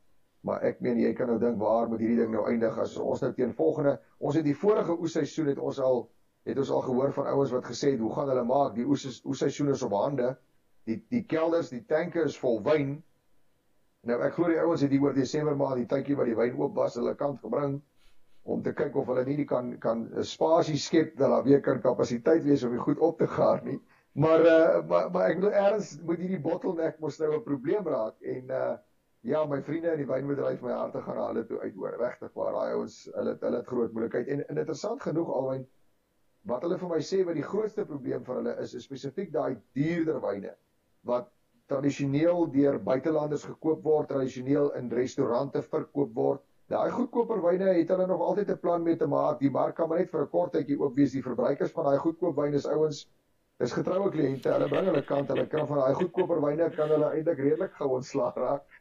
maar ek meen jy kan nou dink waar moet hierdie ding nou eindig as ons nou teen volgende ons het die vorige oesseisoen het ons al het ons al gehoor van ouens wat gesê het hoe gaan hulle maak? Die oesseisoen is op hande. Die die kelders die tanke is vol wyn. Nou ek glo die ouens het hier oor Desember maand die tydjie wat die wyn oop was hulle kant gebring om te kyk of hulle nie die kan kan spasie skep dat daar weer kan kapasiteit wees om die goed op te gaar nie. Maar uh maar maar ek bedoel erns moet hierdie bottleneck mos nou 'n probleem raak en uh ja, my vriende in die wynbedryf my harte gaan na hulle toe uithoor. Regtig waar daai ouens, hulle hulle het groot moeilikheid en, en interessant genoeg alwyn wat hulle vir my sê wat die grootste probleem vir hulle is, is spesifiek daai duurder wyne wat tradisioneel deur buitelanders gekoop word, tradisioneel in restaurante verkoop word. Daai goedkoper wyne het hulle nog altyd 'n plan mee te maak. Die mark kan maar net vir 'n kort tydjie oop wees. Die verbruikers van daai goedkoop wyne is ouens Dis getroue kliënte, hulle bring hulle kant, hulle kan van daai goedkoper wyne kan hulle eintlik redelik gou ontslaag raak.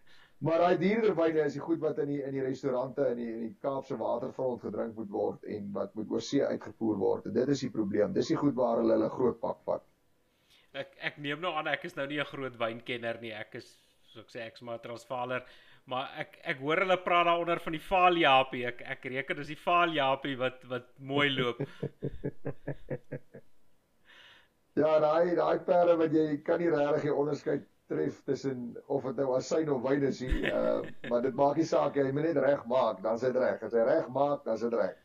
Maar daai duurder wyne is die goed wat in die in die restaurante in die in die Kaapse waterfront gedrink moet word en wat moet oor see uitgevoer word. En dit is die probleem. Dis die goed waar hulle hulle groot pak vat. Ek ek neem nou aan ek is nou nie 'n groot wynkenner nie. Ek is soos ek sê ek's maar Transvaaler, maar ek ek hoor hulle praat daaronder van die Faaljapie. Ek ek reken dis die Faaljapie wat wat mooi loop. Ja, daai daai perde wat jy kan nie regtig die onderskeid tref tussen of dit nou asyn of wyn is nie. Uh maar dit maak nie saak jy moet net reg maak, dan is dit reg. As jy reg maak, dan is dit reg.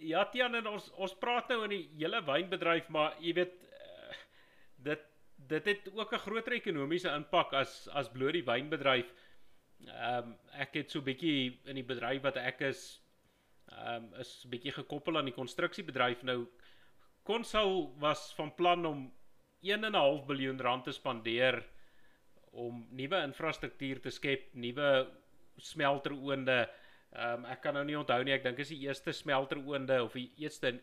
Ja, Tian en ons ons praat nou in die hele wynbedryf, maar jy weet uh, dit dit het ook 'n groter ekonomiese impak as as bloot die wynbedryf. Ehm um, ek het so 'n bietjie in die bedryf wat ek is ehm um, is bietjie gekoppel aan die konstruksiebedryf nou Konsal was van plan om 1.5 miljard rand te spandeer om nuwe infrastruktuur te skep, nuwe smelteroonde. Ehm um, ek kan nou nie onthou nie, ek dink is die eerste smelteroonde of die eerste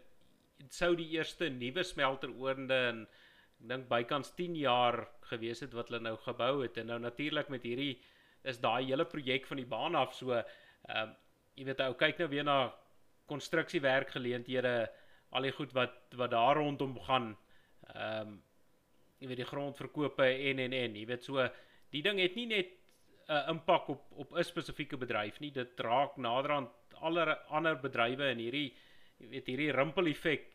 sou die eerste nuwe smelteroonde en ek dink bykans 10 jaar gewees het wat hulle nou gebou het en nou natuurlik met hierdie is daai hele projek van die baan af so ehm um, jy weet ou kyk nou weer na konstruksiewerkgeleenthede al die goed wat wat daar rondom gaan. Ehm um, jy weet die grondverkope en en en jy weet so die ding het nie net 'n uh, impak op op 'n spesifieke bedryf nie. Dit raak naderhand aller ander bedrywe in hierdie jy weet hierdie rimpel effek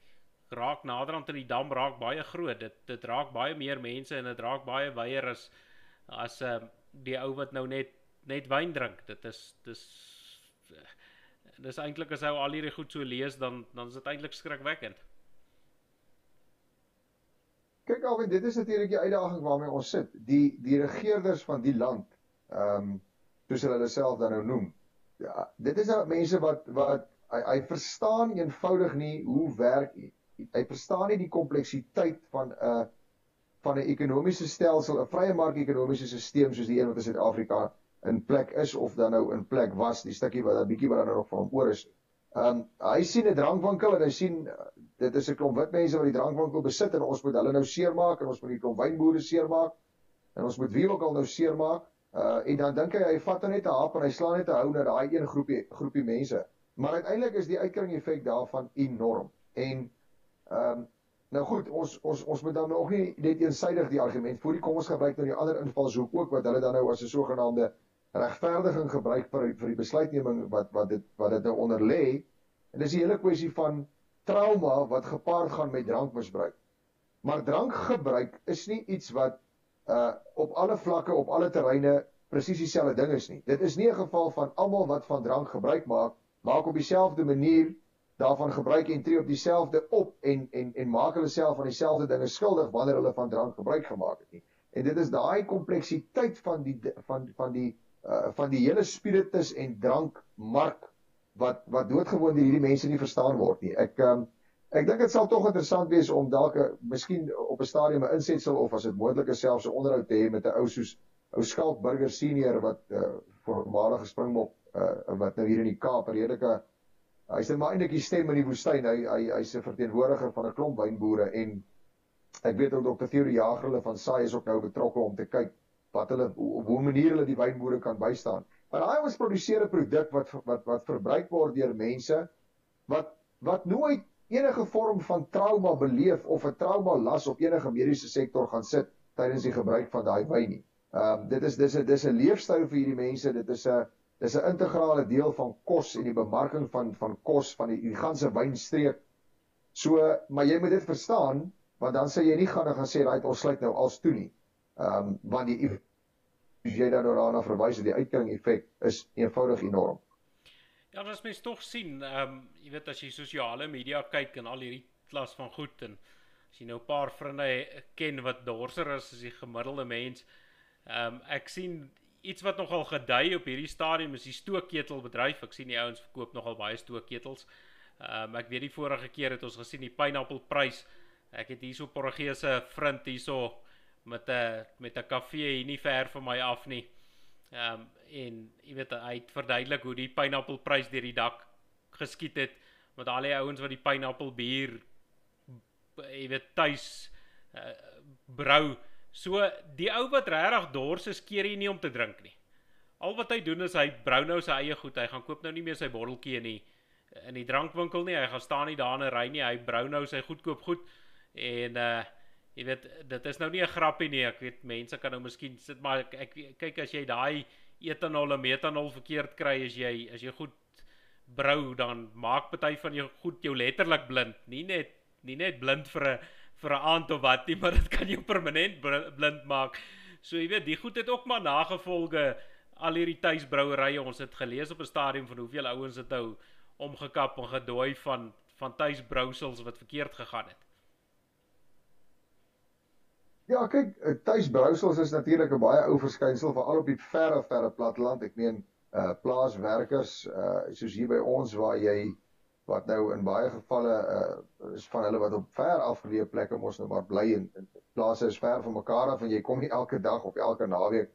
raak naderhand in die dam raak baie groot. Dit dit raak baie meer mense en dit raak baie wyer as as uh, die ou wat nou net net wyn drink. Dit is dis dis eintlik as hy al hierdie goed so lees dan dan is dit eintlik skrikwekkend. Kyk alwen dit is natuurlik die uitdaging waarmee ons sit. Die die regerders van die land ehm um, soos hulle self dan nou noem. Ja, dit is nou mense wat wat hy, hy verstaan eenvoudig nie hoe werk hy. Hy verstaan nie die kompleksiteit van 'n uh, van 'n ekonomiese stelsel, 'n vrye mark ekonomiese stelsel soos die een wat in Suid-Afrika in plek is of dan nou in plek was, die stukkie wat dan bietjie wat nou nog van oor is. Ehm um, hy sien 'n drankwinkel en hy sien uh, dit is 'n klomp wit mense wat die drankwinkel besit en ons moet hulle nou seermaak en ons moet die klomp wynboere seermaak en ons moet wie ook al nou seermaak. Uh en dan dink hy hy vat net 'n hap en hy slaan net 'n hou na daai een groepie groepie mense. Maar uiteindelik is die uitkring effek daarvan enorm. En ehm um, nou goed, ons ons ons moet dan nog nie net eensydig die argument voor die kom ons gebruik nou die ander invalshoek ook wat hulle dan nou as 'n sogenaamde regverdiging gebruik vir vir die besluitneming wat wat dit wat dit nou onder lê. En dis die hele kwessie van trauma wat gepaard gaan met drankmisbruik. Maar drankgebruik is nie iets wat uh op alle vlakke op alle terreine presies dieselfde ding is nie. Dit is nie 'n geval van almal wat van drank gebruik maak, maak op dieselfde manier daarvan gebruik en tree op dieselfde op en en en maak hulle self van dieselfde dinge skuldig wanneer hulle van drank gebruik gemaak het nie. En dit is daai kompleksiteit van die van van die uh, van die hele spiritus en drankmark wat wat doodgewoon deur hierdie mense nie verstaan word nie. Ek um, ek dink dit sal tog interessant wees om dalk 'n miskien op 'n stadium 'n insetsel of as dit moontlik is selfs 'n onderhoud te hê met 'n ou soos ou Skalk Burger senior wat uh, voormalige Springbok uh, wat nou hier in die Kaap redelike hy's net maar eintlik die stem in die woestyn. Hy hy hy's 'n verteenwoordiger van 'n klomp wynboere en ek weet ook Dr. Theo Jager hulle van Saai is ook nou betrokke om te kyk wat hulle op hoe manier hulle die wynboere kan bystaan. Maar daai ons produseer 'n produk wat wat wat verbruik word deur mense wat wat nooit enige vorm van trauma beleef of 'n trauma las op enige mediese sektor gaan sit tydens die gebruik van daai wyn nie. Ehm um, dit is dis 'n dis 'n leefstyl vir hierdie mense. Dit is 'n dis 'n integrale deel van kos en die bemarking van van kos van die, die ganse wynstreek. So, maar jy moet dit verstaan, want dan sê jy nie gaan dan gaan sê right ons sluit nou als toe nie. Ehm um, want die jy dan daarna verwys dat die uitkering effek is eenvoudig enorm. Ja, as mens tog sien, ehm um, jy weet as jy sosiale media kyk en al hierdie klas van goed en as jy nou 'n paar vriende ken wat dorser is as die gemiddelde mens, ehm um, ek sien iets wat nogal gedui op hierdie stadium is die stookketelbedryf. Ek sien die ouens verkoop nogal baie stookketels. Ehm um, ek weet die vorige keer het ons gesien die pineappelprys. Ek het hierso Portugese vriend hierso met 'n met 'n kafee hier nie ver van my af nie. Ehm um, en jy weet hy het verduidelik hoe die pineappelprys deur die dak geskiet het met al die ouens wat die pineappelbier jy weet tuis uh, brou. So die ou wat regtig dors is, keer hy nie om te drink nie. Al wat hy doen is hy brou nou sy eie goed. Hy gaan koop nou nie meer sy botteltjie in die in die drankwinkel nie. Hy gaan staan nie daar in 'n ry nie. Hy brou nou sy goedkoop goed en uh jy weet dit is nou nie 'n grappie nie. Ek weet mense kan nou miskien sit maar ek, ek kyk as jy daai etanol en metanol verkeerd kry as jy as jy goed brou dan maak party van jou goed jou letterlik blind. Nie net nie net blind vir 'n vir 'n aand of wat nie maar dit kan jou permanent blind maak. So jy weet die goed het ook maar nagevolge. Al hierdie tuisbrouerye ons het gelees op 'n stadium van hoeveel ouens dit nou omgekap en gedooi van van tuisbrousels wat verkeerd gegaan het Ja, kyk, eh, tuisbrousels is natuurlik 'n baie ou verskynsel veral op die verre verre platteland. Ek meen uh plaaswerkers uh soos hier by ons waar jy wat nou in baie gevalle uh is van hulle wat op ver afgeleë plekke mos nou maar bly en, en plase is ver van mekaar af en jy kom nie elke dag of elke naweek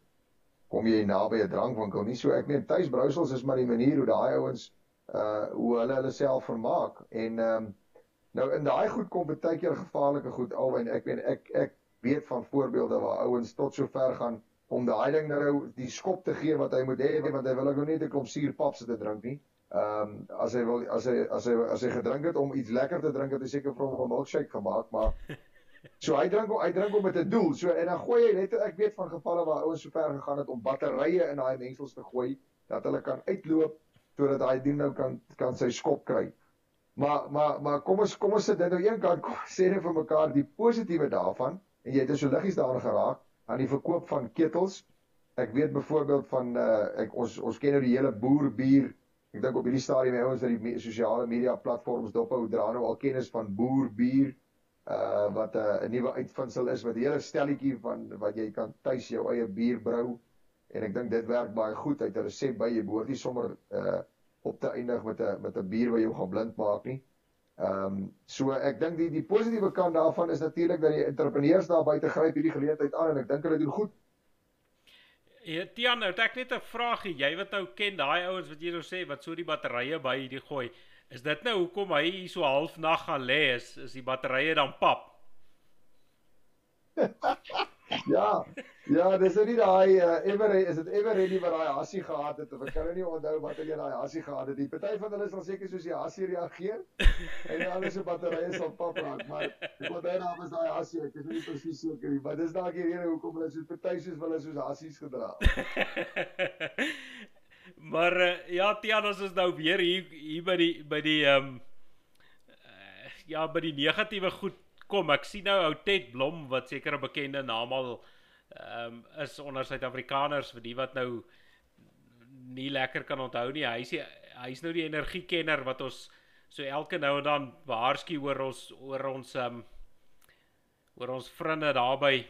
kom jy naby 'n drankwinkel nie. So ek meen tuisbrousels is maar die manier hoe daai ouens uh hoe hulle hulle self vermaak en ehm um, nou in daai goed kom baie keer gevaarlike goed alwen ek meen ek ek weet van voorbeelde waar ouens tot so ver gaan om daai ding nou die skop te gee wat hy moet hê want hy wil ook net 'n klomp suurpap se te drink nie. Ehm um, as hy wil as hy as hy as hy gedrink het om iets lekker te drink het hy seker vir hom 'n milkshake gemaak maar so hy drink hy drink om met 'n doel. So en dan gooi hy net ek weet van gevalle waar ouens so ver gegaan het om batterye in daai mengsels te gooi dat hulle kan uitloop sodat daai ding nou kan kan sy skop kry. Maar maar maar kom ons kom ons sit dit nou een kant kom sê net vir mekaar die positiewe daarvan en jy het so liggies daaraan geraak aan die verkoop van ketels. Ek weet byvoorbeeld van uh ek ons ons ken nou die hele boerbier. Ek dink op hierdie stadium ouens dat die me sosiale media platforms dophou dra nou al kennis van boerbier uh wat 'n uh, nuwe uitvinding is wat 'n hele stelletjie van wat jy kan tuis jou eie bier brou en ek dink dit werk baie goed uit 'n resep by jy behoort nie sommer uh op te eindig met 'n met 'n bier wat jou gaan blind maak nie. Ehm um, so ek dink die die positiewe kant daarvan is natuurlik dat die entrepreneurs daar buite gryp hierdie geleentheid aan en ek dink hulle doen goed. Ja, Tiaan, nou ek net 'n vraagie. Jy wat nou ken daai ouens wat jy nou sê wat so die batterye by hierdie gooi. Is dit nou hoekom hy hier so halfnag gaan lê is, is die batterye dan pap? ja. Ja, dis nou nie daai uh, ever is dit ever ready wat daai hassie gehad het of ek kan nou nie onthou wat hulle daai hassie gehad het nie. Party van hulle sal seker soos die hassie reageer en die ander se batterye sal pap raak, maar ek wat daai naam is daai hassie, ek is nie presies seker nie, maar dis dalk die rede hoekom hulle soos party soos hulle soos hassies gedra. maar uh, ja, Tiaan, ons is nou weer hier hier by die by die ehm um, uh, ja, by die negatiewe goed kom. Ek sien nou ou Ted Blom wat seker 'n bekende naam al ehm um, is onder Suid-Afrikaners vir die wat nou nie lekker kan onthou nie. Hy's hy's nou die energiekenner wat ons so elke nou en dan waarsku oor ons oor ons ehm um, oor ons vriende daarby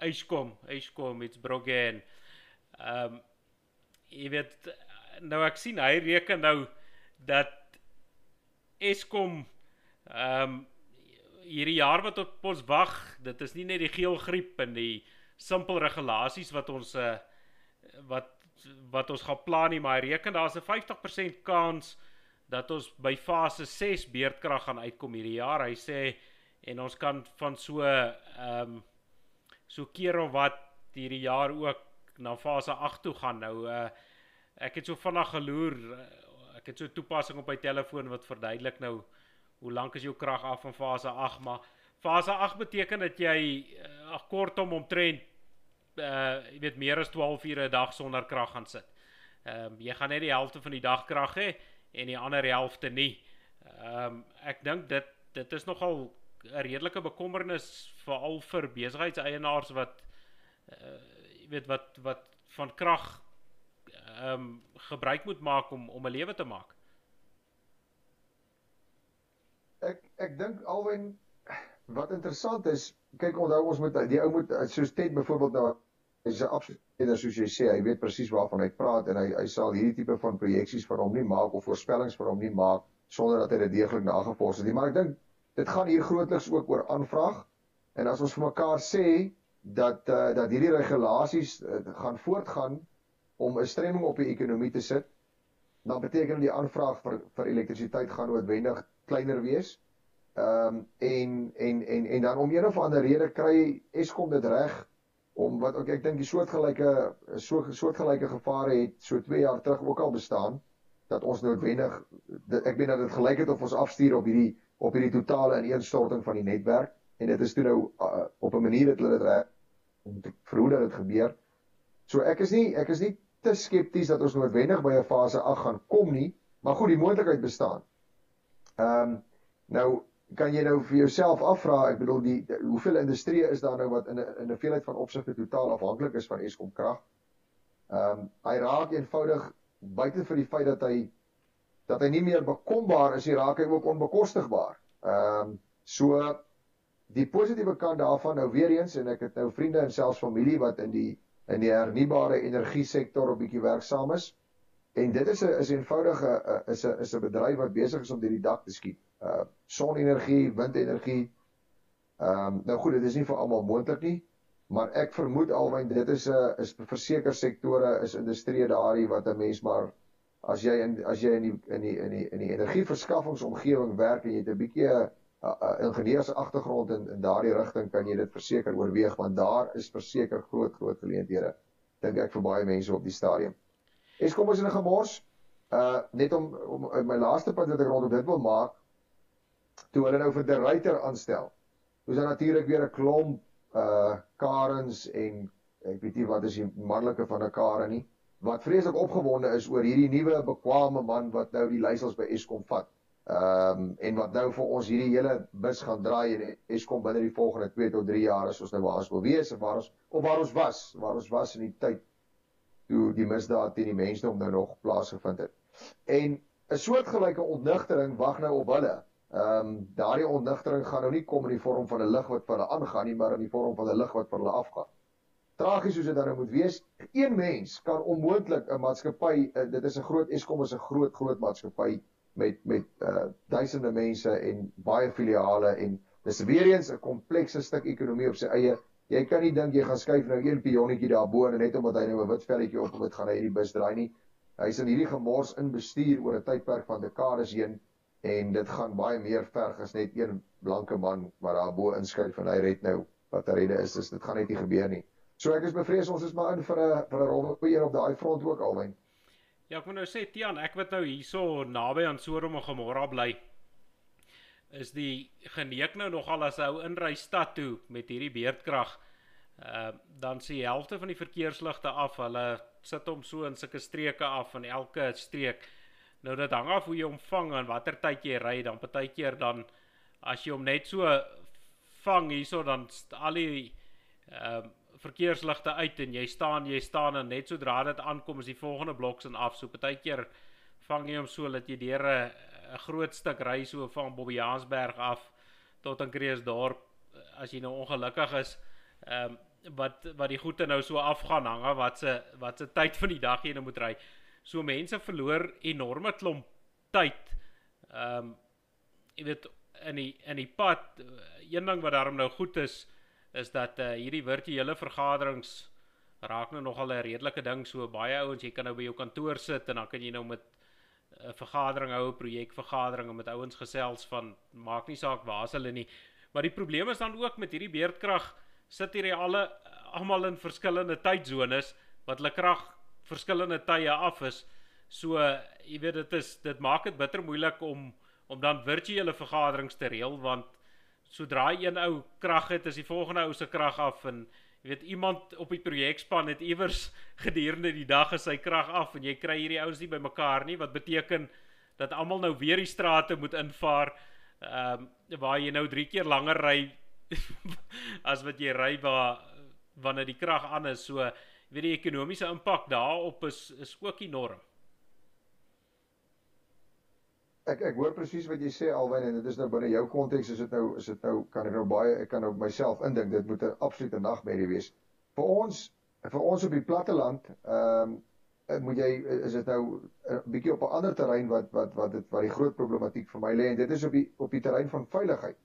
Eskom, Eskom it's broken. Ehm um, jy weet nou ek sien hy reken nou dat Eskom Ehm um, hierdie jaar wat op ons wag, dit is nie net die geelgriep en die simpel regulasies wat ons uh wat wat ons gaan plan nie, maar reken daar's 'n 50% kans dat ons by fase 6 beerdkrag gaan uitkom hierdie jaar. Hy sê en ons kan van so ehm um, so keer of wat hierdie jaar ook na fase 8 toe gaan. Nou uh ek het so vinnig geloer. Ek het so 'n toepassing op my telefoon wat verduidelik nou hoe lank is jou krag af van fase 8, maar fase 8 beteken dat jy uh, kortom omtrent uh jy weet meer as 12 ure 'n dag sonder krag gaan sit. Ehm um, jy gaan net die helfte van die dag krag hê en die ander helfte nie. Ehm um, ek dink dit dit is nogal 'n redelike bekommernis veral vir besigheidseienaars wat uh jy weet wat wat van krag ehm um, gebruik moet maak om om 'n lewe te maak. Ek ek dink alwen wat interessant is, kyk onthou ons moet die ou moet soos Ted byvoorbeeld nou hy's 'n absolute soos jy sê, hy weet presies waarvan hy praat en hy hy sal hierdie tipe van projeksies vir hom nie maak of voorspellings vir hom nie maak sonder dat hy dit deeglik nagevors het nie. Maar ek dink dit gaan hier grootliks ook oor aanvraag en as ons vir mekaar sê dat uh, dat hierdie regulasies uh, gaan voortgaan om 'n stremming op die ekonomie te sit, dan beteken die aanvraag vir vir elektrisiteit gaan noodwendig kleiner wees. Ehm um, en en en en dan om een of ander rede kry Eskom dit reg om wat ook ek dink die soortgelyke so soortgelyke gevare het so 2 jaar terug ook al bestaan dat ons noodwendig ek weet dat dit gelyk het of ons afstuur op hierdie op hierdie totale ineenstorting van die netwerk en dit is toe nou uh, op 'n manier dat hulle dit reg om te verhoed dat dit gebeur. So ek is nie ek is nie te skepties dat ons noodwendig by 'n fase 8 gaan kom nie, maar goed, die moontlikheid bestaan. Ehm um, nou kan jy nou vir jouself afvra, ek bedoel die, hoeveel industrie is daar nou wat in 'n in 'n veelheid van opsigte totaal afhanklik is van Eskom krag? Ehm um, hy raak eenvoudig buite vir die feit dat hy dat hy nie meer bekombaar is, hy raak hy ook onbekostigbaar. Ehm um, so die positiewe kant daarvan nou weer eens en ek het nou vriende en selfs familie wat in die in die hernubare energie sektor 'n bietjie werksaam is. En dit is 'n is eenvoudige is 'n is 'n bedryf wat besig is om hierdie dak te skiet uh sonenergie, windenergie. Ehm um, nou goed, dit is nie vir almal moontlik nie, maar ek vermoed alwyn dit is 'n uh, is verseker sektore is industrie daardie wat 'n mens maar as jy in as jy in die in die in die in die energieverskaffingsomgewing werk en jy het 'n bietjie 'n ingenieurs agtergrond in in daardie rigting kan jy dit verseker oorweeg want daar is verseker groot groot geleenthede dink ek vir baie mense op die stadium. Eskom is in 'n gemors. Uh net om om my laaste punt wat ek rondom dit wil maak toe hulle nou vir die ruiter aanstel. Dis dan natuurlik weer 'n klomp uh Karens en ek weet nie wat is die manlike van 'n Karen nie wat vreeslik opgewonde is oor hierdie nuwe bekwame man wat nou die leiersels by Eskom vat. Ehm um, en wat nou vir ons hierdie hele bus gaan draai en Eskom binne die volgende 2 tot 3 jaar as ons nou waar ons wil wees en waar ons of waar ons was, waar ons was in die tyd toe die misdaad teen die mensdom nou nog plaasgevind het. En 'n soortgelyke ontnigtering wag nou op hulle Ehm um, daardie ontnigtering gaan nou nie kom in die vorm van 'n lig wat vir hulle aangaan nie, maar in die vorm van 'n lig wat vir hulle afgaan. Tragies soos dit dan nou moet wees, een mens kan onmoontlik 'n maatskappy, uh, dit is 'n groot Eskom is 'n groot groot maatskappy met met uh duisende mense en baie filiale en dis weer eens 'n komplekse stuk ekonomie op sy eie. Jy kan nie dink jy gaan skuif nou een pionnetjie daarbo net omdat hy nou 'n wit velletjie op het gaan hy hierdie bus draai nie. Hy's in hierdie gemors in bestuur oor 'n tydperk van dekades heen en dit gaan baie meer verg as net een blanke man wat daar bo inskuif en hy red nou wat rede is dis dit gaan net nie gebeur nie. So ek is bevrees ons is maar in vir 'n vir 'n rolbeheer op daai front ook alwyn. Ja, ek moet nou sê Tian, ek wat nou hierso naby aan Sorom en Gomorra bly is die geneek nou nogal as hy inry stad toe met hierdie beerdkrag. Ehm uh, dan sien helfte van die verkeersligte af. Hulle sit hom so in sulke streke af van elke streek. Nou dit hang af hoe jy hom vang en watter tyd jy ry dan partykeer dan as jy hom net so vang hierso dan al die ehm uh, verkeersligte uit en jy staan jy staan en net sodra dit aankom is die volgende bloks en af so partykeer vang jy hom so dat jy deur 'n groot stuk ry so van Bobbejaansberg af tot in Kreeusdorp as jy nou ongelukkig is ehm um, wat wat die goede nou so afgaan hang wat se wat se tyd van die dag jy nou moet ry. So mense verloor enorme klomp tyd. Ehm um, jy weet in die in die pad een ding wat daarom nou goed is is dat uh, hierdie virtuele vergaderings raak nou nogal 'n redelike ding so baie ouens jy kan nou by jou kantoor sit en dan kan jy nou met 'n vergadering hou, 'n projekvergadering met ouens gesels van maak nie saak waar hulle nie. Maar die probleem is dan ook met hierdie beerdkrag sit hierdie alle almal in verskillende tydsones wat hulle krag verskillende tye af is. So jy weet dit is dit maak dit bitter moeilik om om dan virtuele vergaderings te reël want sodra een ou krag het, is die volgende ou se krag af en weet iemand op die projekspan het iewers gedurende die dag is sy krag af en jy kry hierdie ouens nie bymekaar nie wat beteken dat almal nou weer die strate moet invaar ehm um, waar jy nou 3 keer langer ry as wat jy ry waar wanneer die krag aan is. So weet die ekonomiese impak daarop is is ook enorm ek ek hoor presies wat jy sê Alwyn en dit is nou binne jou konteks is dit nou is dit nou kan ek nou baie ek kan nou myself indink dit moet 'n absolute nagmerrie wees vir ons vir ons op die platte land ehm um, moet jy is dit nou 'n bietjie op 'n ander terrein wat wat wat dit wat die groot problematiek vir my lê en dit is op die op die terrein van veiligheid.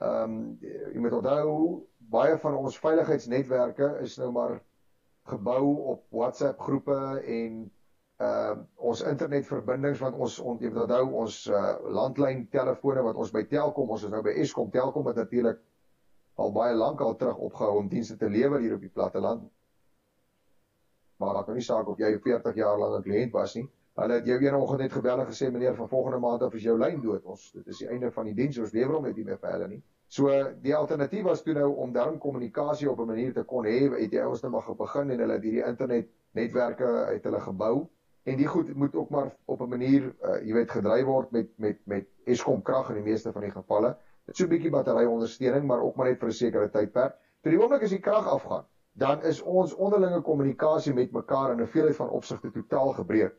Ehm um, jy moet onthou baie van ons veiligheidsnetwerke is nou maar gebou op WhatsApp groepe en uh ons internetverbindings wat ons ont, jy onthou ons uh landlyn telefone wat ons by Telkom ons is nou by Eskom. Telkom het natuurlik al baie lank al terug opgehou om dienste te lewer hier op die platteland. Maar maak nou nie saak of jy 40 jaar lank 'n kliënt was nie. Hulle het jou eendag net gebel en gesê meneer van volgende maand af is jou lyn dood. Ons dit is die einde van die diens. Ons lewer hom net nie meer vir hulle nie. So die alternatief was toe nou om dan kommunikasie op 'n manier te kon hê het jy ouens nou maar begin en hulle het hierdie internet netwerke uit hulle gebou en die goed moet ook maar op 'n manier uh, jy weet gedryf word met met met Eskom krag in die meeste van die gevalle. Dit so 'n bietjie battery ondersteuning, maar ook maar net vir 'n sekere tydperk. Vir die oomblik as die krag afgaan, dan is ons onderlinge kommunikasie met mekaar in 'n veelheid van opsigte totaal gebreek.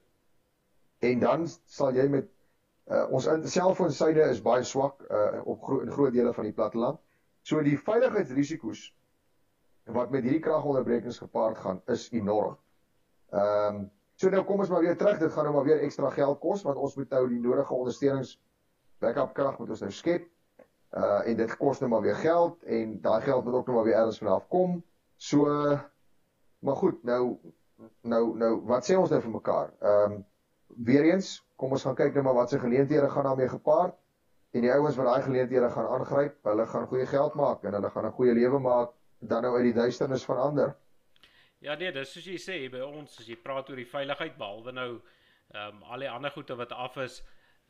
En dan sal jy met uh, ons selfoonsyde is baie swak uh, op gro in groot dele van die platteland. So die veiligheidsrisiko's wat met hierdie kragonderbrekings gepaard gaan, is enorm. Ehm um, So nou kom ons maar weer terug. Dit gaan nou maar weer ekstra geld kos want ons moet nou die nodige ondersteunings backup krag moet ons nou skep. Uh en dit kos nou maar weer geld en daai geld moet ook nou maar weer ergens vanaf kom. So maar goed, nou nou nou wat sê ons nou vir mekaar? Ehm um, weer eens, kom ons gaan kyk nou maar wat se geleenthede gaan daarmee gepaard en die ouens wat daai geleenthede gaan aangryp, hulle gaan goeie geld maak en hulle gaan 'n goeie lewe maak dan nou uit die duisternis van ander. Ja nee, dis soos jy sê by ons as jy praat oor die veiligheid behalwe nou ehm um, al die ander goede wat af is.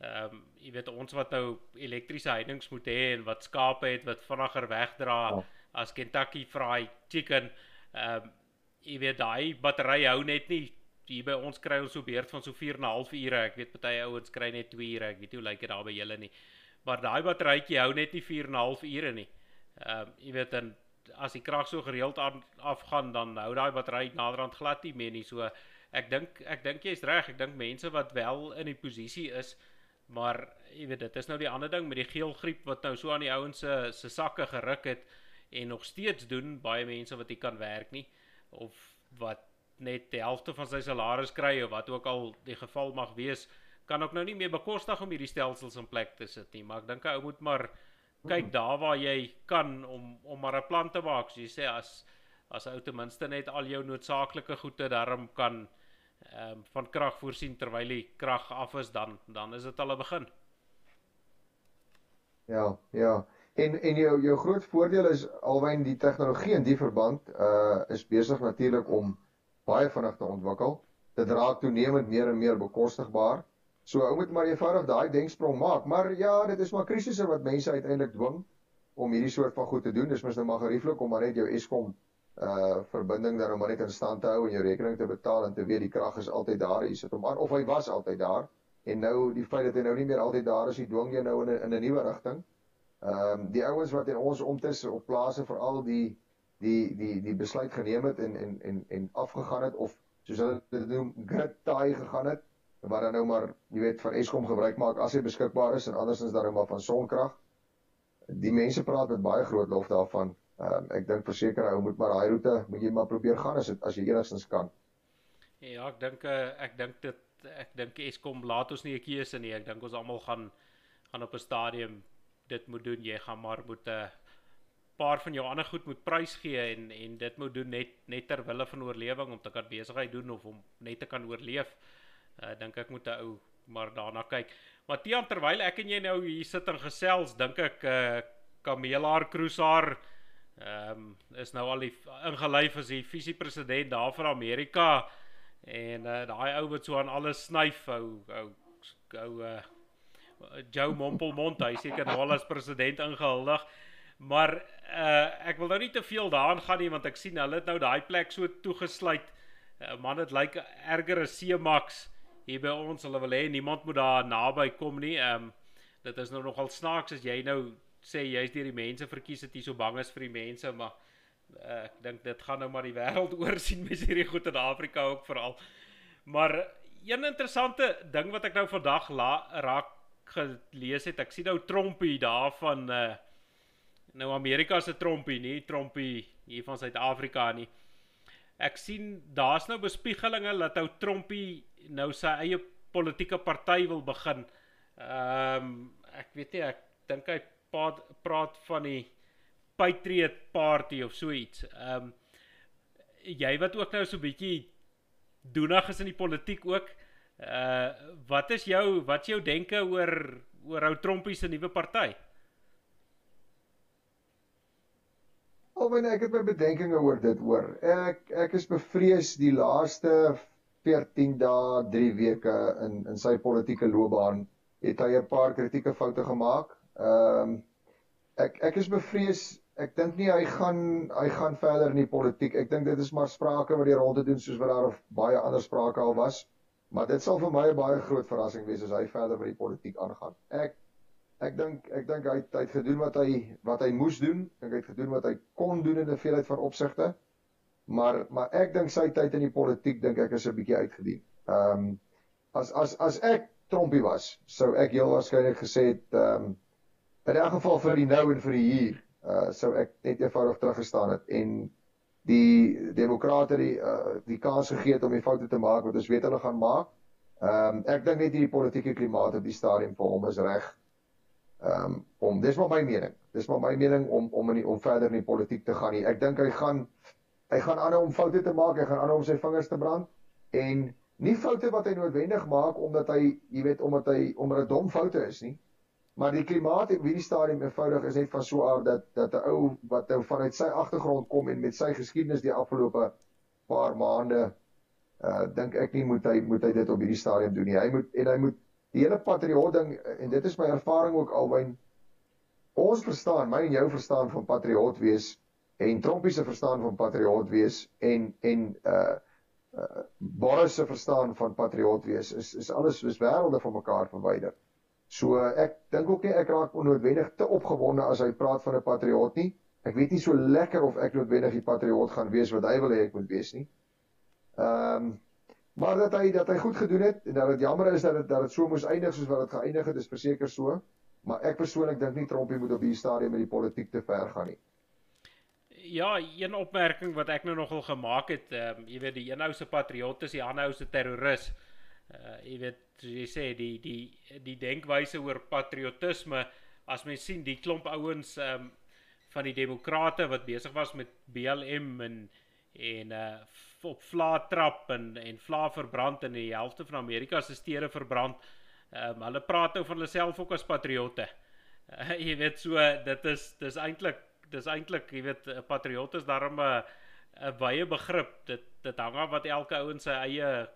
Ehm um, jy weet ons wat nou elektriese heidings moet hê en wat skape het wat vinniger wegdra oh. as Kentucky Fried Chicken. Ehm um, jy weet daai battery hou net nie hier by ons kry ons so beurt van so 4 en 'n half ure. Ek weet party ouens kry net 2 ure. Ek weet nie hoe lyk dit daar by julle nie. Maar daai batterytjie hou net nie 4 en 'n half ure nie. Ehm um, jy weet dan as die krag so gereeld aan afgaan dan hou daai battery naderhand glad nie meer nie. So ek dink ek dink jy's reg. Ek dink mense wat wel in die posisie is, maar jy weet dit is nou die ander ding met die geelgriep wat nou so aan die ouens se se sakke geruk het en nog steeds doen baie mense wat nie kan werk nie of wat net die helfte van sy salaris kry of wat ook al die geval mag wees, kan ook nou nie meer bekostig om hierdie stelsels in plek te sit nie. Maar ek dink ou moet maar kyk daar waar jy kan om om maar 'n plan te maak. So jy sê as as ou ten minste net al jou noodsaaklike goede daarom kan ehm um, van krag voorsien terwyl die krag af is dan dan is dit al 'n begin. Ja, ja. En en jou jou groot voordeel is alwyn die tegnologie in die verband uh is besig natuurlik om baie vinnig te ontwikkel. Dit raak toenemend meer en meer bekostigbaar. So ou moet maar eenvoudig daai denksprong maak, maar ja, dit is maar krisisse wat mense uiteindelik dwing om hierdie soort van goed te doen. Dis mos nou maar gerieflik om maar net jou Eskom uh verbinding dan om net in stand te hou en jou rekening te betaal en te weet die krag is altyd daar. Jy sit hom aan of hy was altyd daar en nou die feit dat hy nou nie meer altyd daar is, hy dwing jou nou in 'n in 'n nuwe rigting. Ehm um, die ouens wat in ons omtes op plase veral die die die die besluit geneem het en en en en afgegaan het of soos hulle dit noem grid tie gegaan het wat dan nou maar jy weet van Eskom gebruik maak as hy beskikbaar is en andersins dan nou maar van sonkrag. Die mense praat met baie groot lof daarvan. Um, ek dink verseker hy moet maar daai roete moet jy maar probeer gaan as dit as jy enigstens kan. Ja, ek dink eh, ek dink dit ek dink Eskom laat ons nie 'n keuse nie. Ek dink ons almal gaan gaan op 'n stadium dit moet doen. Jy gaan maar moet 'n uh, paar van jou ander goed moet prys gee en en dit moet doen net net ter wille van oorlewing om te kan besigheid doen of om net te kan oorleef. Uh dink ek moet 'n ou maar daarna kyk. Maar Tiaan terwyl ek en jy nou hier sit en gesels, dink ek uh Kamelaar Cruiser ehm um, is nou al die ingelyf as die visiepresident daar van Amerika en uh daai ou wat so aan alles snyf, ou ou ou uh Joe Mompelmont, hy seker nou al as president ingehuldig. Maar uh ek wil nou nie te veel daaraan gaan nie want ek sien hulle het nou daai plek so toegesluit. Uh, man dit lyk erger as C-Max hier by ons. Hulle wil hê niemand moet daar naby kom nie. Ehm um, dit is nou nogal snaaks as jy nou sê jy's deur die mense verkies het jy so bang is vir die mense, maar uh, ek dink dit gaan nou maar die wêreld oor sien mes hierdie goed in Afrika ook veral. Maar een interessante ding wat ek nou vandag raak gelees het, ek sien nou Trompie daar van uh nou Amerika se Trompie, nie Trompie hier van Suid-Afrika nie. Ek sien daar's nou bespiegelinge dat ou Trompie nou sy eie politieke party wil begin. Ehm um, ek weet nie, ek dink hy praat, praat van die Patriot Party of so iets. Ehm um, jy wat ook nou so 'n bietjie doenig is in die politiek ook. Uh wat is jou wat is jou denke oor oor ou Trompie se nuwe party? Alwen ek het my bedenkinge oor dit hoor. Ek ek is bevrees die laaste 14 dae, 3 weke in in sy politieke loopbaan het hy 'n paar kritieke foute gemaak. Ehm um, ek ek is bevrees ek dink nie hy gaan hy gaan verder in die politiek. Ek dink dit is maar sprake wat hy rond te doen soos wat daar baie ander sprake al was. Maar dit sal vir my 'n baie groot verrassing wees as hy verder met die politiek aangaan. Ek ek dink ek dink hy hy het gedoen wat hy wat hy moes doen. Ek dink hy het gedoen wat hy kon doen in 'n veelheid van opsigte. Maar maar ek dink sy tyd in die politiek dink ek is 'n bietjie uitgedien. Ehm um, as as as ek Trompie was, sou ek heel waarskynlik gesê het ehm um, in elk geval vir die nou en vir die hier, uh sou ek net eenvoudig teruggestaan het en die demokrate die uh, die kans gegee het om die foute te maak wat ons weet hulle gaan maak. Ehm um, ek dink net hierdie politieke klimaat op die stadium vir hom is reg. Ehm um, om dis maar my mening. Dis maar my mening om om in die, om verder in die politiek te gaan nie. Ek dink hy gaan hy gaan aanhou om foute te maak, hy gaan aanhou om sy vingers te brand en nie foute wat hy noodwendig maak omdat hy, jy weet, omdat hy omdat dit dom foute is nie. Maar die klimaat op hierdie stadium eenvoudig is net van so aard dat dat 'n ou wat nou vanuit sy agtergrond kom en met sy geskiedenis die afgelope paar maande uh dink ek nie moet hy moet hy dit op hierdie stadium doen nie. Hy moet en hy moet die hele patriot ding en dit is my ervaring ook alwyn ons verstaan, my en jou verstaan van patriot wees en Trompie se verstaan van patriot wees en en uh uh Boris se verstaan van patriot wees is is alles is wêrelde van mekaar verwyder. So ek dink ook nie ek raak onnoodwendig te opgewonde as hy praat van 'n patriot nie. Ek weet nie so lekker of ek noodwendig die patriot gaan wees wat hy wil hê ek moet wees nie. Ehm um, maar dat hy dat hy goed gedoen het en dat dit jammer is dat dit dat dit so moes eindig soos wat dit geëindig het, is verseker so. Maar ek persoonlik dink nie Trompie moet op hierdie stadium met die politiek te ver gaan nie. Ja, een opmerking wat ek nou nogal gemaak het, ehm um, jy weet die een ou se patriot is die ander ou se terroris. Uh jy weet jy sê die die die denkwyse oor patriotisme as mens sien die klomp ouens um, van die demokrate wat besig was met BLM en en uh op vla trap en en vla verbrand in die helfte van Amerika se stede verbrand. Um, hulle praat nou van hulle self ook as patriotte. Uh, jy weet so dit is dis eintlik dis eintlik jy weet 'n patriot is daarom 'n 'n wye begrip. Dit dit hang af wat elke ou in sy eie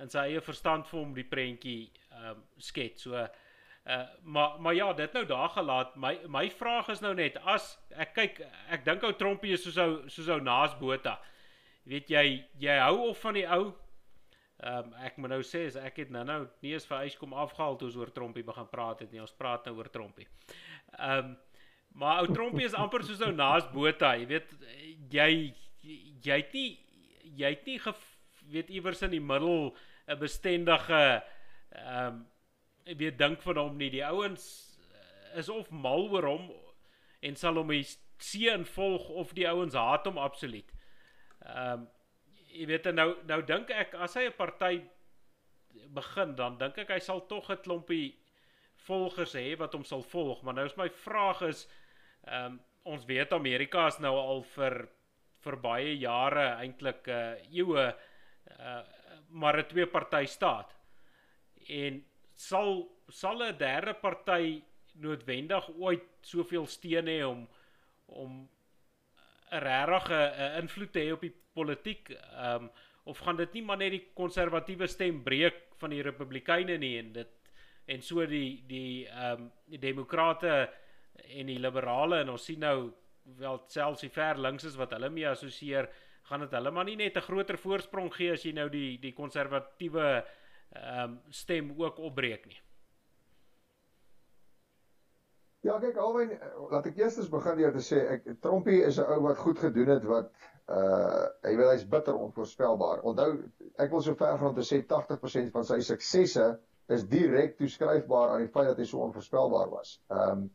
in sy eie verstand vir hom die prentjie ehm um, skets. So uh maar maar ja, dit nou daar gelaat. My my vraag is nou net as ek kyk ek dink ou Trompie is soos ou soos ou Naas Botha. Weet jy jy hou of van die ou Ehm um, ek moet nou sê as ek het nou nou nie eens vir huis kom afgehaal toe ons oor Trompie begin praat het nie. Ons praat nou oor Trompie. Ehm um, maar ou Trompie is amper soos ou Naas Botha. Jy weet jy jy het nie jy het nie weet iewers in die middel 'n bestendige ehm um, weet dink van hom nie die ouens is of mal oor hom en sal hom seën volg of die ouens haat hom absoluut. Ehm um, jy weet nou nou dink ek as hy 'n party begin dan dink ek hy sal tog 'n klompie volgers hê wat hom sal volg, maar nou is my vraag is ehm um, ons weet Amerika is nou al vir vir baie jare eintlik 'n uh, eeue uh, maar 'n twee party staat. En sal sal 'n derde party noodwendig ooit soveel steun hê om om 'n regte invloed te hê op die politiek ehm um, of gaan dit nie maar net die konservatiewe stem breek van die republikeine nie en dit en so die die ehm um, die demokrate en die liberale en ons sien nou wel selfs die ver links is wat hulle mee assosieer gaan dit hulle maar nie net 'n groter voorsprong gee as jy nou die die konservatiewe ehm um, stem ook opbreek nie. Ja, kyk alwen laat ek eers begin deur te sê ek Trumpie is 'n ou wat goed gedoen het wat uh hy wil hy's bitter onvoorspelbaar. Onthou ek wil so ver gaan om te sê 80% van sy suksesse is direk toeskryfbaar aan die feit dat hy so onvoorspelbaar was. Ehm um,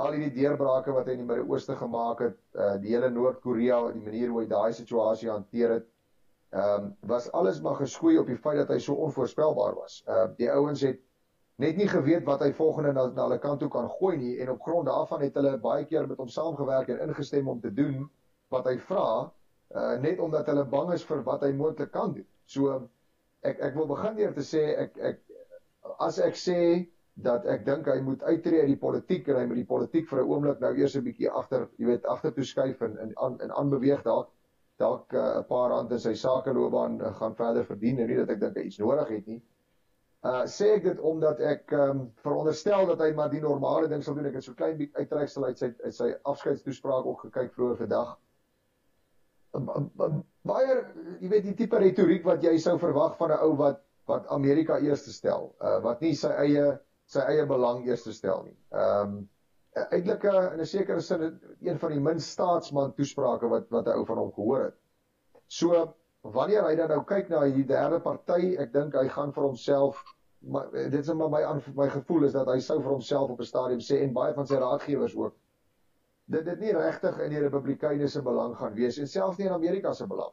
al hierdie deurbrake wat hy in die Midde-Ooste gemaak het, uh die hele Noord-Korea, die manier hoe hy daai situasie hanteer het, ehm um, was alles maar geskoei op die feit dat hy so onvoorspelbaar was. Ehm uh, die ouens het net nie geweet wat hy volgende na, na hulle kant toe kan gooi nie en op grond daarvan het hulle baie keer met hom saamgewerk en ingestem om te doen wat hy vra, uh net omdat hulle bang is vir wat hy moontlik kan doen. So ek ek wil begin deur te sê ek ek as ek sê dat ek dink hy moet uittreë uit die politiek en hy moet die politiek vir 'n oomblik nou eers 'n bietjie agter, jy weet, agter toe skuif en en aan en aanbeweeg dalk dalk eh, 'n uh, paar rand in sy sakeloopbaan uh, gaan verder verdien en nie dat ek dink hy iets nodig het nie. Uh sê ek dit omdat ek um, veronderstel dat hy maar die normale ding sal doen. Ek het so klein bietjie uittreksel uit sy uit sy afskeidstoespraak ook gekyk vroeër vandag. Baie jy weet die tipe retoriek wat jy sou verwag van 'n ou wat wat Amerika eerste stel, uh wat nie sy eie sy eie belang eerste stel nie. Ehm um, eintlik uh, in 'n sekere sin een van die min staatsman toesprake wat wat 'n ou van hom gehoor het. So wanneer hy dan nou kyk na die derde party, ek dink hy gaan vir homself maar dit is maar my my gevoel is dat hy sou vir homself op 'n stadium sê en baie van sy raadgewers ook dit dit nie regtig in die republikeine se belang gaan wees en selfs nie in Amerika se belang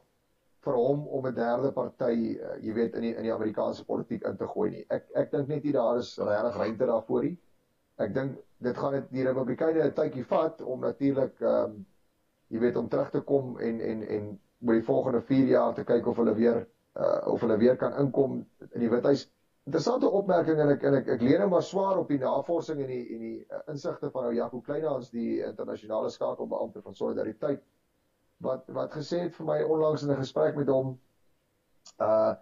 vir hom om 'n derde party, uh, jy weet, in die in die Amerikaanse politiek in te gooi nie. Ek ek dink net nie daar is regtig ruimte daarvoor nie. Ek dink dit gaan dit die Republikeine 'n tydjie vat om natuurlik ehm um, jy weet om terug te kom en en en oor die volgende 4 jaar te kyk of hulle weer uh, of hulle weer kan inkom in die Withuis. Interessante opmerking en ek en ek ek leer nou maar swaar op die navorsing en die en die uh, insigte van ou Jaco Kleinhans die internasionale skakelbeampte van solidariteit wat wat gesê het vir my onlangs in 'n gesprek met hom uh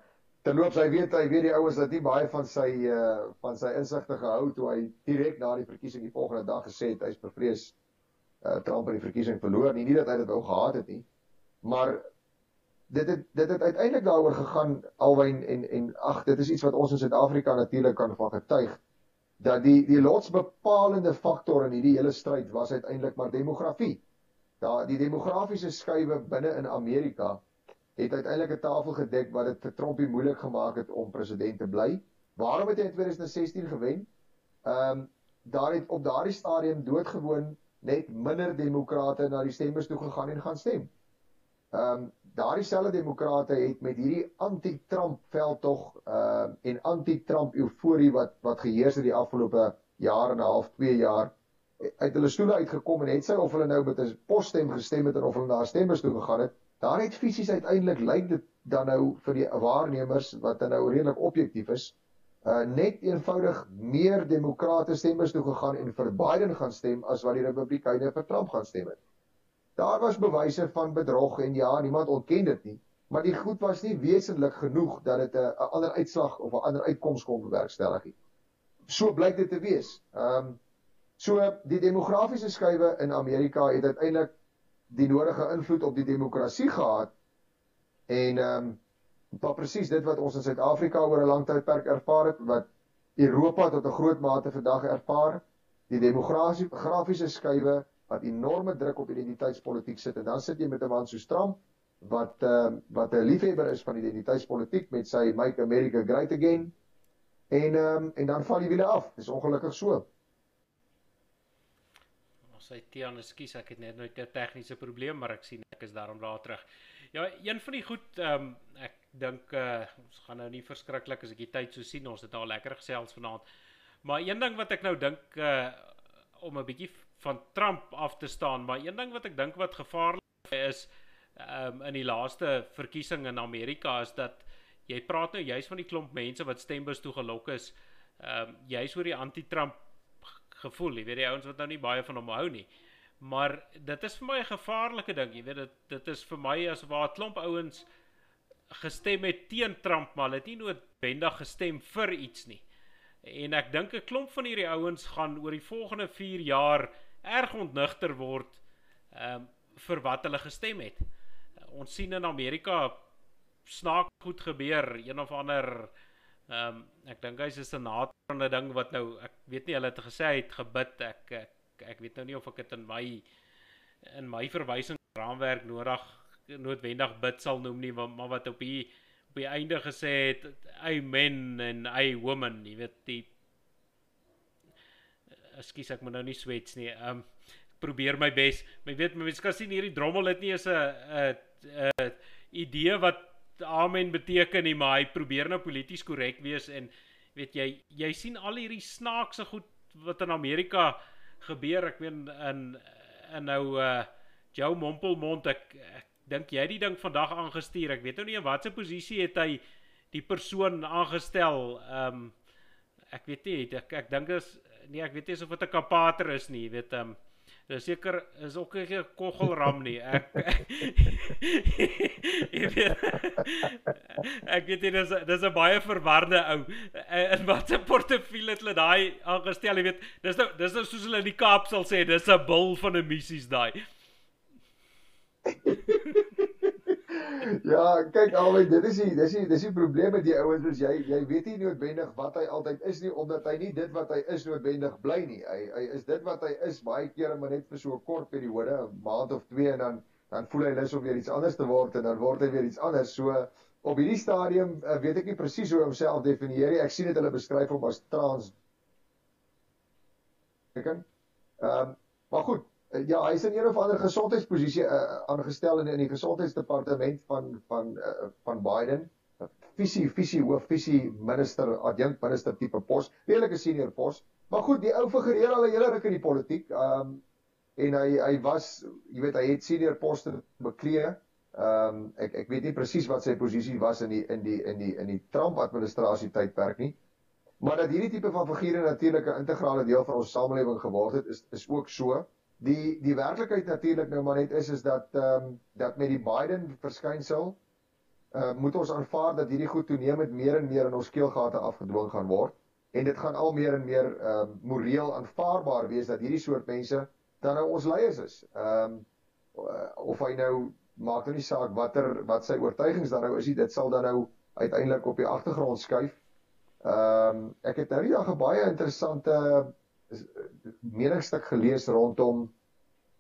terloops hy weet hy weet die ouens dat nie baie van sy uh van sy insigte gehou toe hy direk na die verkiesing die volgende dag gesê het hy's bevrees uh Trump in die verkiesing verloor nie nie dat hy dit wou gehad het nie maar dit het dit het uiteindelik daaroor gegaan alwyn en en ag dit is iets wat ons in Suid-Afrika natuurlik kan van getuig dat die die lotsbepalende faktor in hierdie hele stryd was uiteindelik maar demografie daar die demografiese skuwe binne in Amerika het uiteindelik 'n tafel gedek wat dit vir Trumpie moeilik gemaak het om president te bly. Waarom het hy in 2016 gewen? Ehm um, daar het op daardie stadium doodgewoon net minder demokrate na die stemmers toe gegaan en gaan stem. Ehm um, daardie selfde demokrate het met hierdie anti-Trump veldtog ehm uh, en anti-Trump euforie wat wat geheers het die afgelope jaar en 'n half, 2 jaar uit hulle stoele uitgekom en het sy of hulle nou met 'n posstem gestem het of hulle na stemmers toe gegaan het, daar het fisies uiteindelik lyk dit dan nou vir die waarnemers wat dan nou redelik objektief is, uh net eenvoudig meer demokrate stemmers toe gegaan en vir Biden gaan stem as wat die Republikeine vir Trump gaan stem het. Daar was bewyse van bedrog en ja, niemand ontken dit nie, maar die goed was nie wesentlik genoeg dat dit 'n ander uitslag of 'n ander uitkoms kon bewerkstellig nie. So blyk dit te wees. Um So die demografiese skuwe in Amerika het uiteindelik die nodige invloed op die demokrasie gehad. En ehm um, presies dit wat ons in Suid-Afrika oor 'n lang tydperk ervaar het wat Europa tot 'n groot mate vandag ervaar, die demografiese skuwe wat enorme druk op identiteitspolitiek sit en dan sit jy met 'n man so stram wat ehm uh, wat 'n liefhebber is van identiteitspolitiek met sy Make America Great Again en ehm um, en dan val die wiele af. Dis ongelukkig so sy Tian, ekskuus, ek het net nou 'n tegniese probleem, maar ek sien ek is daarom daar terug. Ja, een van die goed ehm um, ek dink uh, ons gaan nou nie verskriklik as ek die tyd so sien, ons het al lekker gesels vanaand. Maar een ding wat ek nou dink uh om 'n bietjie van Trump af te staan, maar een ding wat ek dink wat gevaarlik is um in die laaste verkiesing in Amerika is dat jy praat nou juis van die klomp mense wat stembus toe gelok is. Um juis oor die anti-Trump gevoel, jy weet die ouens wat nou nie baie van hom hou nie. Maar dit is vir my 'n gevaarlike ding, jy weet dit dit is vir my as waar 'n klomp ouens gestem het teen Trump, maar hulle het nie noodwendig gestem vir iets nie. En ek dink 'n klomp van hierdie ouens gaan oor die volgende 4 jaar erg ontnigter word ehm um, vir wat hulle gestem het. Uh, ons sien in Amerika snaak goed gebeur, een of ander ehm um, ek dink hy's 'n senator van 'n ding wat nou ek weet nie hulle het gesê hy het gebid. Ek ek, ek weet nou nie of ek dit in my in my verwysingsraamwerk nodig noodwendig bid sal noem nie maar wat op die op die einde gesê het amen en ay woman jy weet die ekskuus ek moet nou nie swets nie um probeer my bes maar weet mense kan sien hierdie drommel het nie is 'n 'n idee wat amen beteken nie maar hy probeer nou polities korrek wees en weet jy jy sien al hierdie snaakse goed wat in Amerika gebeur ek meen in in nou uh Joe Mompelmond ek ek dink jy die ding vandag aangestuur? Ek weet nou nie in watter posisie het hy die persoon aangestel. Ehm um, ek weet nie, ek ek dink is nee, ek weet nie of dit 'n kapater is nie, weet ehm um, Dis seker is ook 'n koggelram nie. Ek Ek weet Ek weet dit is dis 'n baie verwarde ou. In watter portefeulje het hulle daai aangestel, jy weet. Dis nou dis nou soos hulle in die Kaap sal sê, dis 'n bil van 'n missies daai. ja, kyk albei, dit is die dis die dis die probleem met die ouens is jy jy weet nie noodwendig wat hy altyd is nie omdat hy nie dit wat hy is noodwendig bly nie. Hy hy is dit wat hy is baie kere maar net vir so 'n kort periode, 'n maand of 2 en dan dan voel hy lus om weer iets anders te word en dan word hy weer iets anders. So op hierdie stadium uh, weet ek nie presies hoe homself definieer nie. Ek sien dit hulle beskryf hom as trans. Ek kan. Ehm um, maar goed, ja, hy is in een of ander gesondheidsposisie uh, aangestel in in die gesondheidsdepartement van van uh, van Biden. Visie visie hoof visie minister adjunkt minister tipe pos, redelike senior pos. Maar goed, die ou figureer al 'n hele ruk in die politiek. Ehm um, en hy hy was, jy weet, hy het senior poste beklee. Ehm um, ek ek weet nie presies wat sy posisie was in die in die in die in die Trump administrasie tydperk nie. Maar dat hierdie tipe van figure natuurlik 'n integrale deel van ons samelewing geword het, is is ook so die die werklikheid natuurlik nou maar net is is dat ehm um, dat met die Biden verskynsel uh moet ons aanvaar dat hierdie goed toenemend meer en meer in ons keelgate afgedwing gaan word en dit gaan al meer en meer ehm um, moreel aanvaarbaar wees dat hierdie soort mense dan nou ons leiers is. Ehm um, of hy nou maak nou nie saak watter wat sy oortuigings dan nou is, dit sal dan nou uiteindelik op die agtergrond skuif. Ehm um, ek het nou die dag 'n baie interessante meningsstuk gelees rondom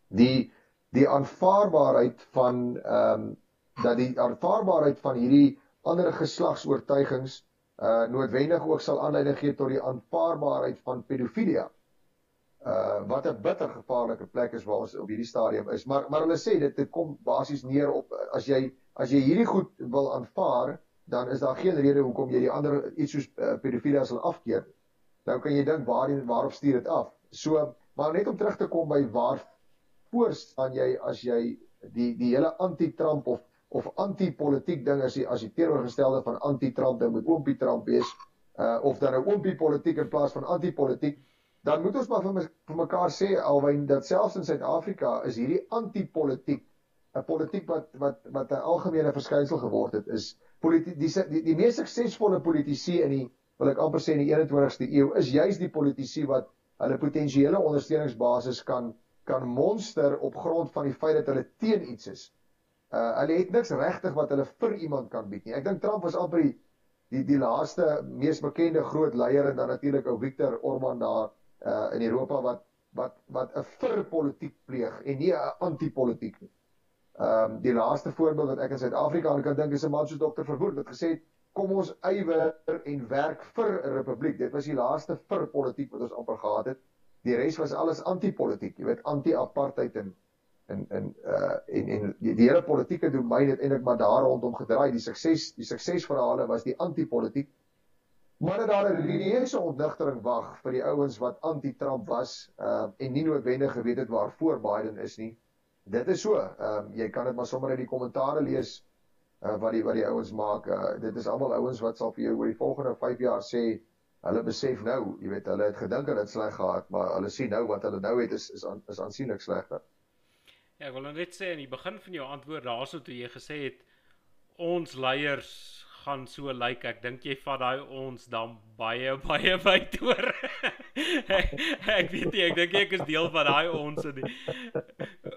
die die aanvaarbaarheid van ehm um, dat die aanvaarbaarheid van hierdie ander geslagsoortuigings uh noodwendig ook sal aanleiding gee tot die aanvaarbaarheid van pedofilia. Uh wat 'n bitter gevaarlike plek is waar ons op hierdie stadium is. Maar maar hulle sê dit kom basies neer op as jy as jy hierdie goed wil aanvaar, dan is daar geen rede hoekom jy die ander iets soos uh, pedofilia sal afkeer nou kan jy dink waarheen waarop stuur dit af. So, maar net om terug te kom by waar voor staan jy as jy die die hele anti-Trump of of anti-politiek ding as jy as jy teenoorgestelde van anti-Trump dan moet oompie Trump wees uh of dan nou oompie politiek in plaas van anti-politiek dan moet ons maar vir, my, vir mekaar sê alwyn dat selfs in Suid-Afrika is hierdie anti-politiek 'n politiek wat wat wat 'n algemene verskynsel geword het is politiek die, die die mees suksesvolle politici in die wil ek amper sê in die 21ste eeu is juis die politici wat hulle potensiële ondersteuningsbasis kan kan monster op grond van die feit dat hulle teen iets is. Uh hulle het niks regtig wat hulle vir iemand kan bied nie. Ek dink Trump was amper die die die laaste mees bekende groot leier en dan natuurlik ou Viktor Orban daar uh in Europa wat wat wat 'n vir politiek pleeg en nie 'n anti-politiek nie. Ehm um, die laaste voorbeeld wat ek in Suid-Afrika kan dink is 'n man soos Dr. Verwoerd wat gesê het kom ons ywer en werk vir 'n republiek. Dit was die laaste vir politiek wat ons amper gehad het. Die res was alles anti-politiek, jy weet, anti-apartheid en en en uh en en die, die hele politieke domein het eintlik maar daar rondom gedraai. Die sukses die suksesverhale was die anti-politiek. Maar dat daar 'n reuse ontnigtering wag vir die ouens wat anti-Trump was, uh en nie noodwendig geweet het waarvoor Biden is nie. Dit is so. Ehm um, jy kan dit maar sommer uit die kommentare lees uh wat die wat die ouens maak. Uh dit is almal ouens wat sal vir jou oor die volgende 5 jaar sê hulle besef nou, jy weet, hulle het gedink hulle het sleg gehad, maar hulle sien nou wat hulle nou het is is is aansienlik slegter. Ja, ek wil net sê in die begin van jou antwoord daarso toe jy gesê het ons leiers gaan so lyk. Like. Ek dink jy vat daai ons dan baie baie wyd oor. ek, ek weet nie, ek dink ek is deel van daai ons in die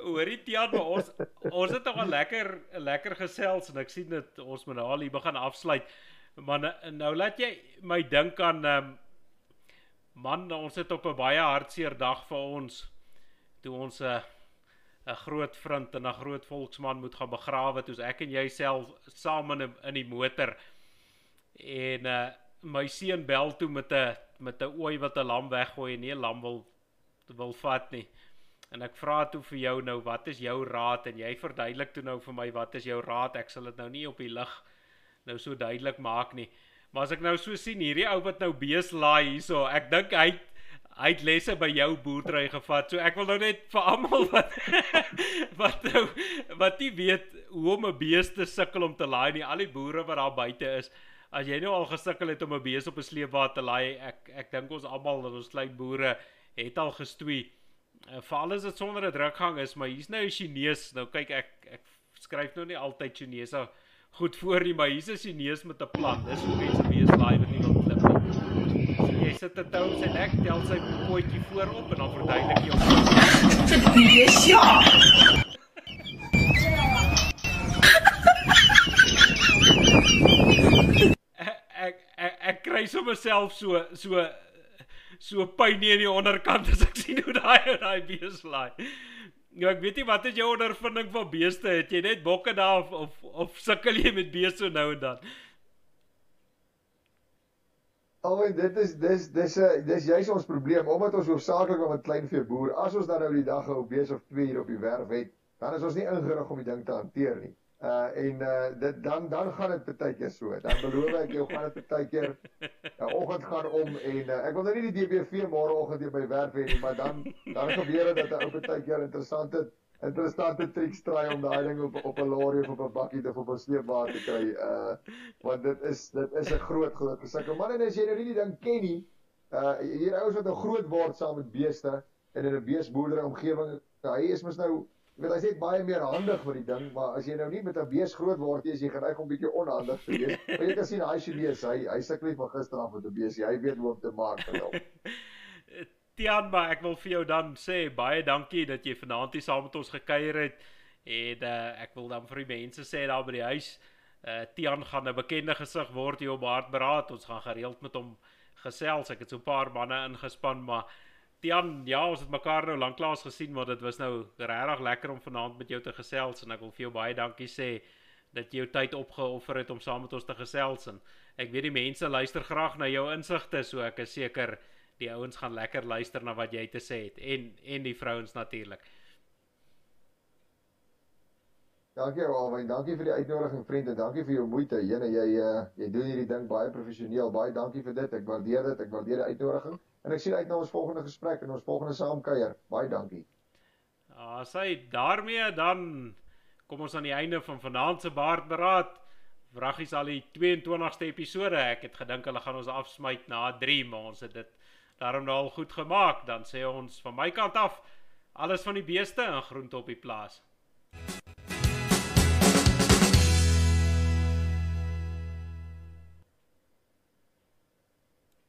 Hoorie Tiaan, maar ons ons het nog 'n lekker 'n lekker gesels en ek sien dit ons moet nou al hier begin afsluit. Maar nou, nou laat jy my dink aan um, man, ons het op 'n baie hartseer dag vir ons toe ons 'n uh, 'n groot vriend en 'n groot volksman moet gaan begrawe toe ek en jy self saam in in die motor en uh my seun bel toe met 'n met 'n ooi wat 'n lam weggooi en nie 'n lam wil wil vat nie. En ek vra toe vir jou nou, wat is jou raad en jy verduidelik toe nou vir my wat is jou raad? Ek sal dit nou nie op die lig nou so duidelik maak nie. Maar as ek nou so sien hierdie ou wat nou bees laai hierso, ek dink hy hy het lesse by jou boerdery gevat. So ek wil nou net vir almal wat wat nou wat nie weet hoe om 'n beeste sukkel om te laai nie. Al die boere wat daar buite is, as jy nou al gesukkel het om 'n bees op 'n sleepwa te laai, ek ek dink ons almal dat ons klein boere het al gestoei. Uh, vir alles wat sonder 'n drukgang is, maar hier's nou 'n Chinees. Nou kyk ek ek skryf nou nie altyd Chinese goed voor nie, maar hier's 'n Chinees met 'n plan. Dis hoe mense bees laai wat nie wil klip nie jy sit 'n tou sy nek, tel sy potjie voorop en dan verduidelik jy hom. Dit is ja. ek ek ek kry sommer self so so so pyn in die onderkant as ek sien hoe daai daai bees laai. Ja, ek weet nie wat is jou ondervinding van beeste? Het jy net bokke daar of of, of sukkel jy met beeste nou en dan? Al en dit is dis dis 'n dis juis ons probleem omdat ons hoofsaaklik met kleinvee boer. As ons dan nou die dag ou bees of 2 hier op die werf het, dan is ons nie ingerig om die ding te hanteer nie. Uh en uh dit dan dan gaan dit baie keer so. Dan beloof ek jou gaan dit baie keer uh, oggend gaan om en uh, ek wil nou nie die DBV môreoggend hier by werf hê nie, maar dan dan gebeur dit dat 'n ou baie keer interessant het interessante triks try om daai ding op op 'n lorry of op 'n bakkie te op 'n sleepwa te kry. Uh want dit is dit is 'n groot groot gesukkel. Maar en as jy nou nie die ding ken nie, uh hier ouens wat 'n groot word saam met beeste en in 'n beesboerdery omgewing, hy is mos nou weet hy's net baie meer handig vir die ding, maar as jy nou nie met 'n bees groot word nie, is jy geneig om bietjie onhandig te wees. Maar jy kan sien hy sien hy hy sukkel nie van gister af met 'n bees. Hy weet hoe om te maak vir hom. Tian, maar ek wil vir jou dan sê baie dankie dat jy vanaand hier saam met ons gekuier het. En uh, ek wil dan vir die mense sê daar by die huis, uh, Tian gaan 'n bekende gesig word hier op Hartberaad. Ons gaan gereeld met hom gesels. Ek het so 'n paar manne ingespan, maar Tian, ja, ons het mekaar nou lanklaas gesien, maar dit was nou regtig lekker om vanaand met jou te gesels en ek wil vir jou baie dankie sê dat jy jou tyd opgeoffer het om saam met ons te gesels en ek weet die mense luister graag na jou insigte, so ek is seker die ouens gaan lekker luister na wat jy te sê het en en die vrouens natuurlik. Dankie Alwyn, dankie vir die uitnodiging vriende, dankie vir jou moeite. Jene jy uh, jy doen hierdie ding baie professioneel. Baie dankie vir dit. Ek waardeer dit. Ek waardeer die uitnodiging en ek sien uit na ons volgende gesprek en ons volgende saamkuier. Baie dankie. Ah, sê daarmee dan kom ons aan die einde van vanaand se baardberaad. Vraggies al die 22ste episode. Ek het gedink hulle gaan ons afsmy na 3, maar ons het dit daarom nou al goed gemaak, dan sê ons van my kant af alles van die beeste en groente op die plaas.